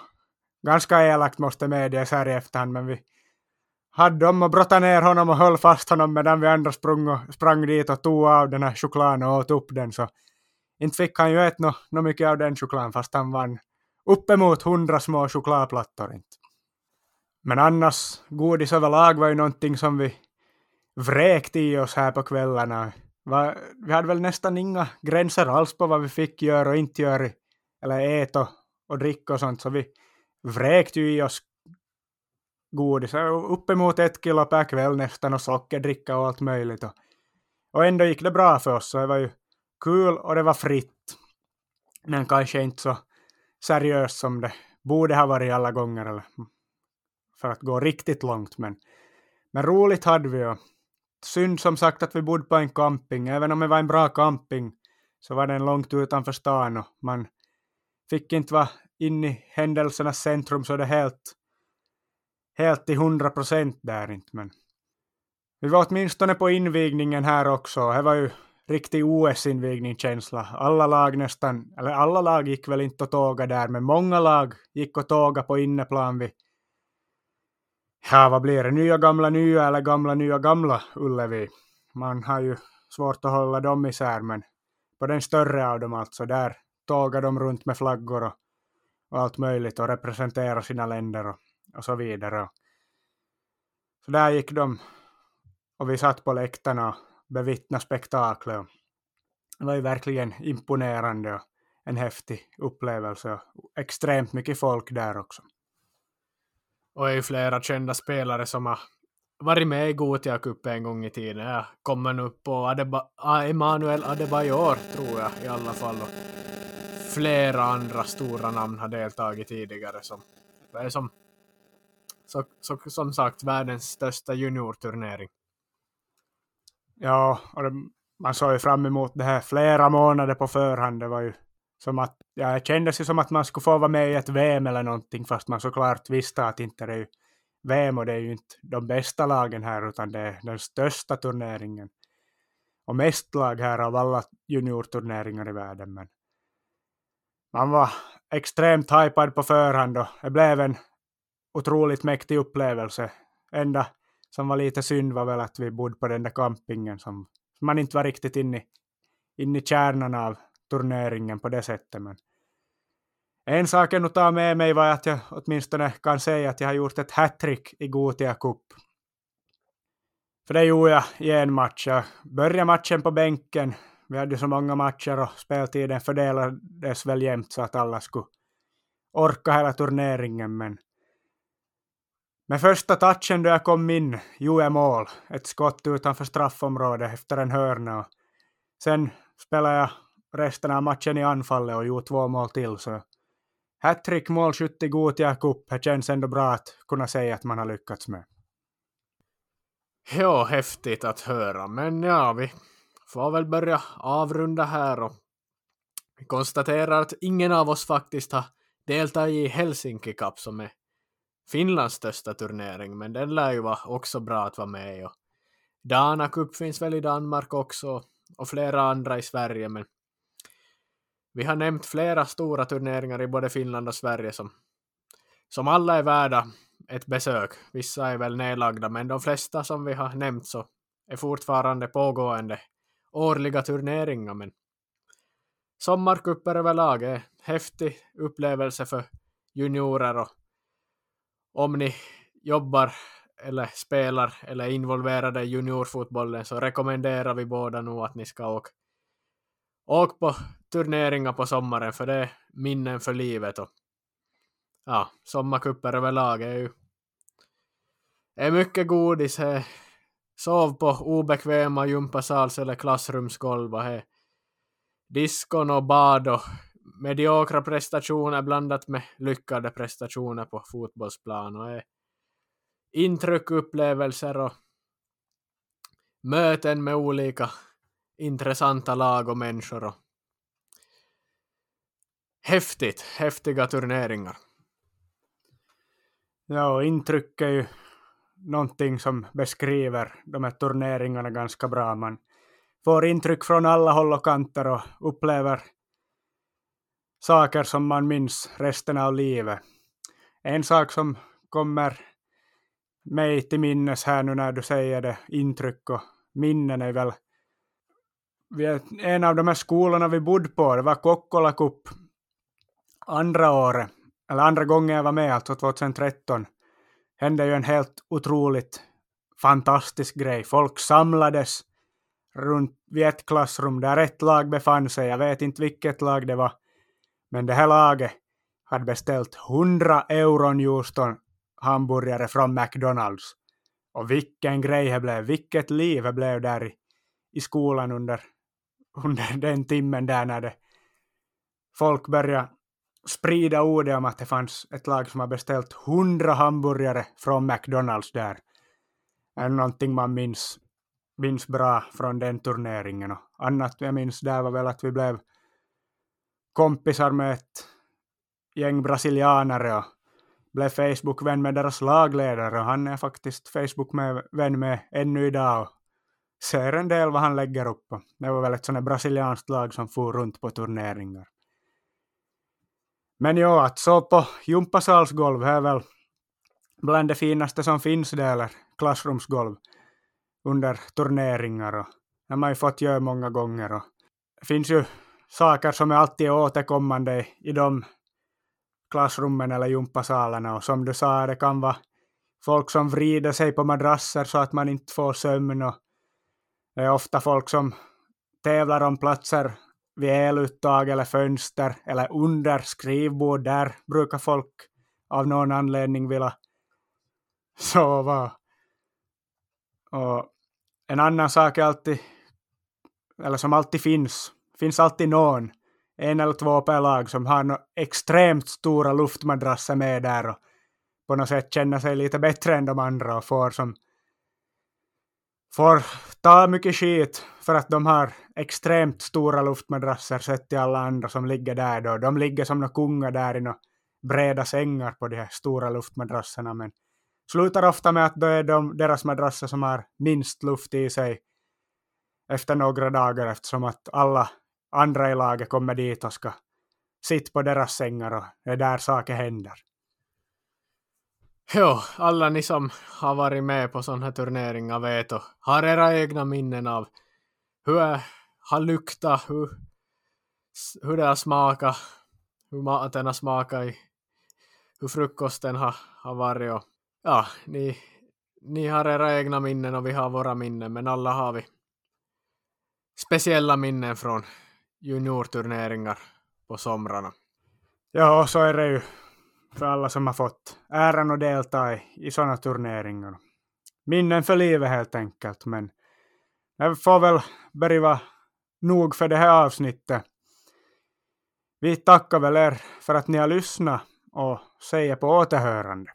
ganska elakt måste medges här i efterhand, men vi hade dem och brottade ner honom och höll fast honom medan vi andra sprang, och, sprang dit och tog av den här chokladen och åt upp den, så inte fick han ju äta något no mycket av den chokladen fast han vann uppemot hundra små chokladplattor inte. Men annars, godis överlag var ju någonting som vi vräkte i oss här på kvällarna. Vi hade väl nästan inga gränser alls på vad vi fick göra och inte göra, eller äta och dricka och sånt, så vi vräkte ju i oss godis, uppemot ett kilo per kväll nästan och sockerdricka och allt möjligt. Och, och ändå gick det bra för oss, så det var ju kul och det var fritt. Men kanske inte så seriöst som det borde ha varit alla gånger, eller för att gå riktigt långt. Men, men roligt hade vi och synd som sagt att vi bodde på en camping. Även om det var en bra camping så var den långt utanför stan och man fick inte vara inne i händelsernas centrum så det helt, helt till hundra procent där inte. Men vi var åtminstone på invigningen här också. Det var ju riktig OS-invigningskänsla. Alla lag nästan, eller alla lag gick väl inte och tåga där, men många lag gick och tåga på inneplan vid, Ja, vad blir det? Nya gamla nya eller gamla nya gamla Ullevi? Man har ju svårt att hålla dem isär, men på den större av dem alltså, där tågar de runt med flaggor och, och allt möjligt och representerar sina länder och, och så vidare. Så där gick de och vi satt på läktarna bevittna spektaklet. Det var ju verkligen imponerande och en häftig upplevelse och extremt mycket folk där också. Och är ju flera kända spelare som har varit med i Gotia Cup en gång i tiden. Jag kommer nu på Adeba ah, Emanuel Adebayor, tror jag i alla fall. Och flera andra stora namn har deltagit tidigare. Som, det är som, så, så, som sagt världens största juniorturnering. Ja, och det, man såg ju fram emot det här flera månader på förhand. Det var ju som att, ja, det kändes ju som att man skulle få vara med i ett VM eller någonting, fast man såklart visste att inte det är ju VM och det är ju inte de bästa lagen här, utan det är den största turneringen. Och mest lag här av alla juniorturneringar i världen. Men man var extremt hypad på förhand och det blev en otroligt mäktig upplevelse. Ända som var lite synd var väl att vi bodde på den där campingen som man inte var riktigt inne i, in i kärnan av turneringen på det sättet. Men en sak jag nog tar med mig var att jag åtminstone kan säga att jag har gjort ett hattrick i Gotia Cup. För det gjorde jag i en match. Jag började matchen på bänken. Vi hade så många matcher och speltiden fördelades väl jämnt så att alla skulle orka hela turneringen. Men med första touchen då jag kom in gjorde jag mål. Ett skott utanför straffområdet efter en hörna. Sen spelade jag resten av matchen i anfallet och gjorde två mål till. Så hattrick, målskytt i Gothia Cup, det känns ändå bra att kunna säga att man har lyckats med. Ja, häftigt att höra, men ja, vi får väl börja avrunda här och vi konstaterar att ingen av oss faktiskt har deltagit i Helsinki Cup som är Finlands största turnering, men den lär ju vara också bra att vara med i. Och Dana Cup finns väl i Danmark också och flera andra i Sverige, men vi har nämnt flera stora turneringar i både Finland och Sverige som, som alla är värda ett besök. Vissa är väl nedlagda, men de flesta som vi har nämnt så är fortfarande pågående årliga turneringar. Men sommarcuper överlag är en häftig upplevelse för juniorer och om ni jobbar eller spelar eller är involverade i juniorfotbollen så rekommenderar vi båda nog att ni ska åka åka på turneringar på sommaren för det är minnen för livet och ja, sommarkupper överlag är ju är mycket godis. Är, Sov på obekväma gympasals eller klassrumsgolv och diskon och bad och mediokra prestationer blandat med lyckade prestationer på fotbollsplan och är intryck, upplevelser och möten med olika intressanta lag och människor och häftigt, häftiga turneringar. Ja, och intryck är ju någonting som beskriver de här turneringarna ganska bra. Man får intryck från alla håll och kanter och upplever saker som man minns resten av livet. En sak som kommer mig till minnes här nu när du säger det, intryck och minnen är väl en av de här skolorna vi bodde på, det var Kokkola Cup andra året, eller andra gången jag var med, alltså 2013, hände ju en helt otroligt fantastisk grej. Folk samlades runt vid ett klassrum där ett lag befann sig. Jag vet inte vilket lag det var, men det här laget hade beställt 100 euron Houston hamburgare från McDonalds. Och vilken grej det blev, vilket liv det blev där i, i skolan under, (laughs) under den timmen där när det folk började sprida ordet om att det fanns ett lag som har beställt hundra hamburgare från McDonalds där. Är någonting man minns, minns bra från den turneringen. Och annat jag minns där var väl att vi blev kompisar med ett gäng brasilianare och blev Facebook-vän med deras lagledare och han är faktiskt Facebook-vän med ännu idag och ser en del vad han lägger upp. Det var väl ett sånt brasilianskt lag som for runt på turneringar. Men ja, att så på gympasalsgolv är väl bland det finaste som finns det, eller klassrumsgolv under turneringar och det har man ju fått göra många gånger. Och det finns ju saker som är alltid återkommande i de klassrummen eller gympasalarna och som du sa, det kan vara folk som vrider sig på madrasser så att man inte får sömn och det är ofta folk som tävlar om platser vid eluttag eller fönster eller under skrivbord. Där brukar folk av någon anledning vilja sova. Och en annan sak är alltid, eller som alltid finns, finns alltid någon, en eller två per lag som har no extremt stora luftmadrasser med där och på något sätt känner sig lite bättre än de andra och får som får ta mycket skit för att de har extremt stora luftmadrasser sett till alla andra som ligger där då. De ligger som några kungar där i några breda sängar på de här stora luftmadrasserna men slutar ofta med att det är de deras madrasser som har minst luft i sig efter några dagar eftersom att alla andra i laget kommer dit och ska sitta på deras sängar och det är där saker händer. Jo, alla ni som har varit med på sådana här turneringar vet och har era egna minnen av hur det har luktat, hur, hur det har smakat, hur maten har smakat, i, hur frukosten har, har varit och ja, ni, ni har era egna minnen och vi har våra minnen, men alla har vi speciella minnen från juniorturneringar på somrarna. Ja, så är det ju för alla som har fått äran att delta i, i sådana turneringar. Minnen för livet helt enkelt, men det får väl börja vara nog för det här avsnittet. Vi tackar väl er för att ni har lyssnat och säger på återhörande.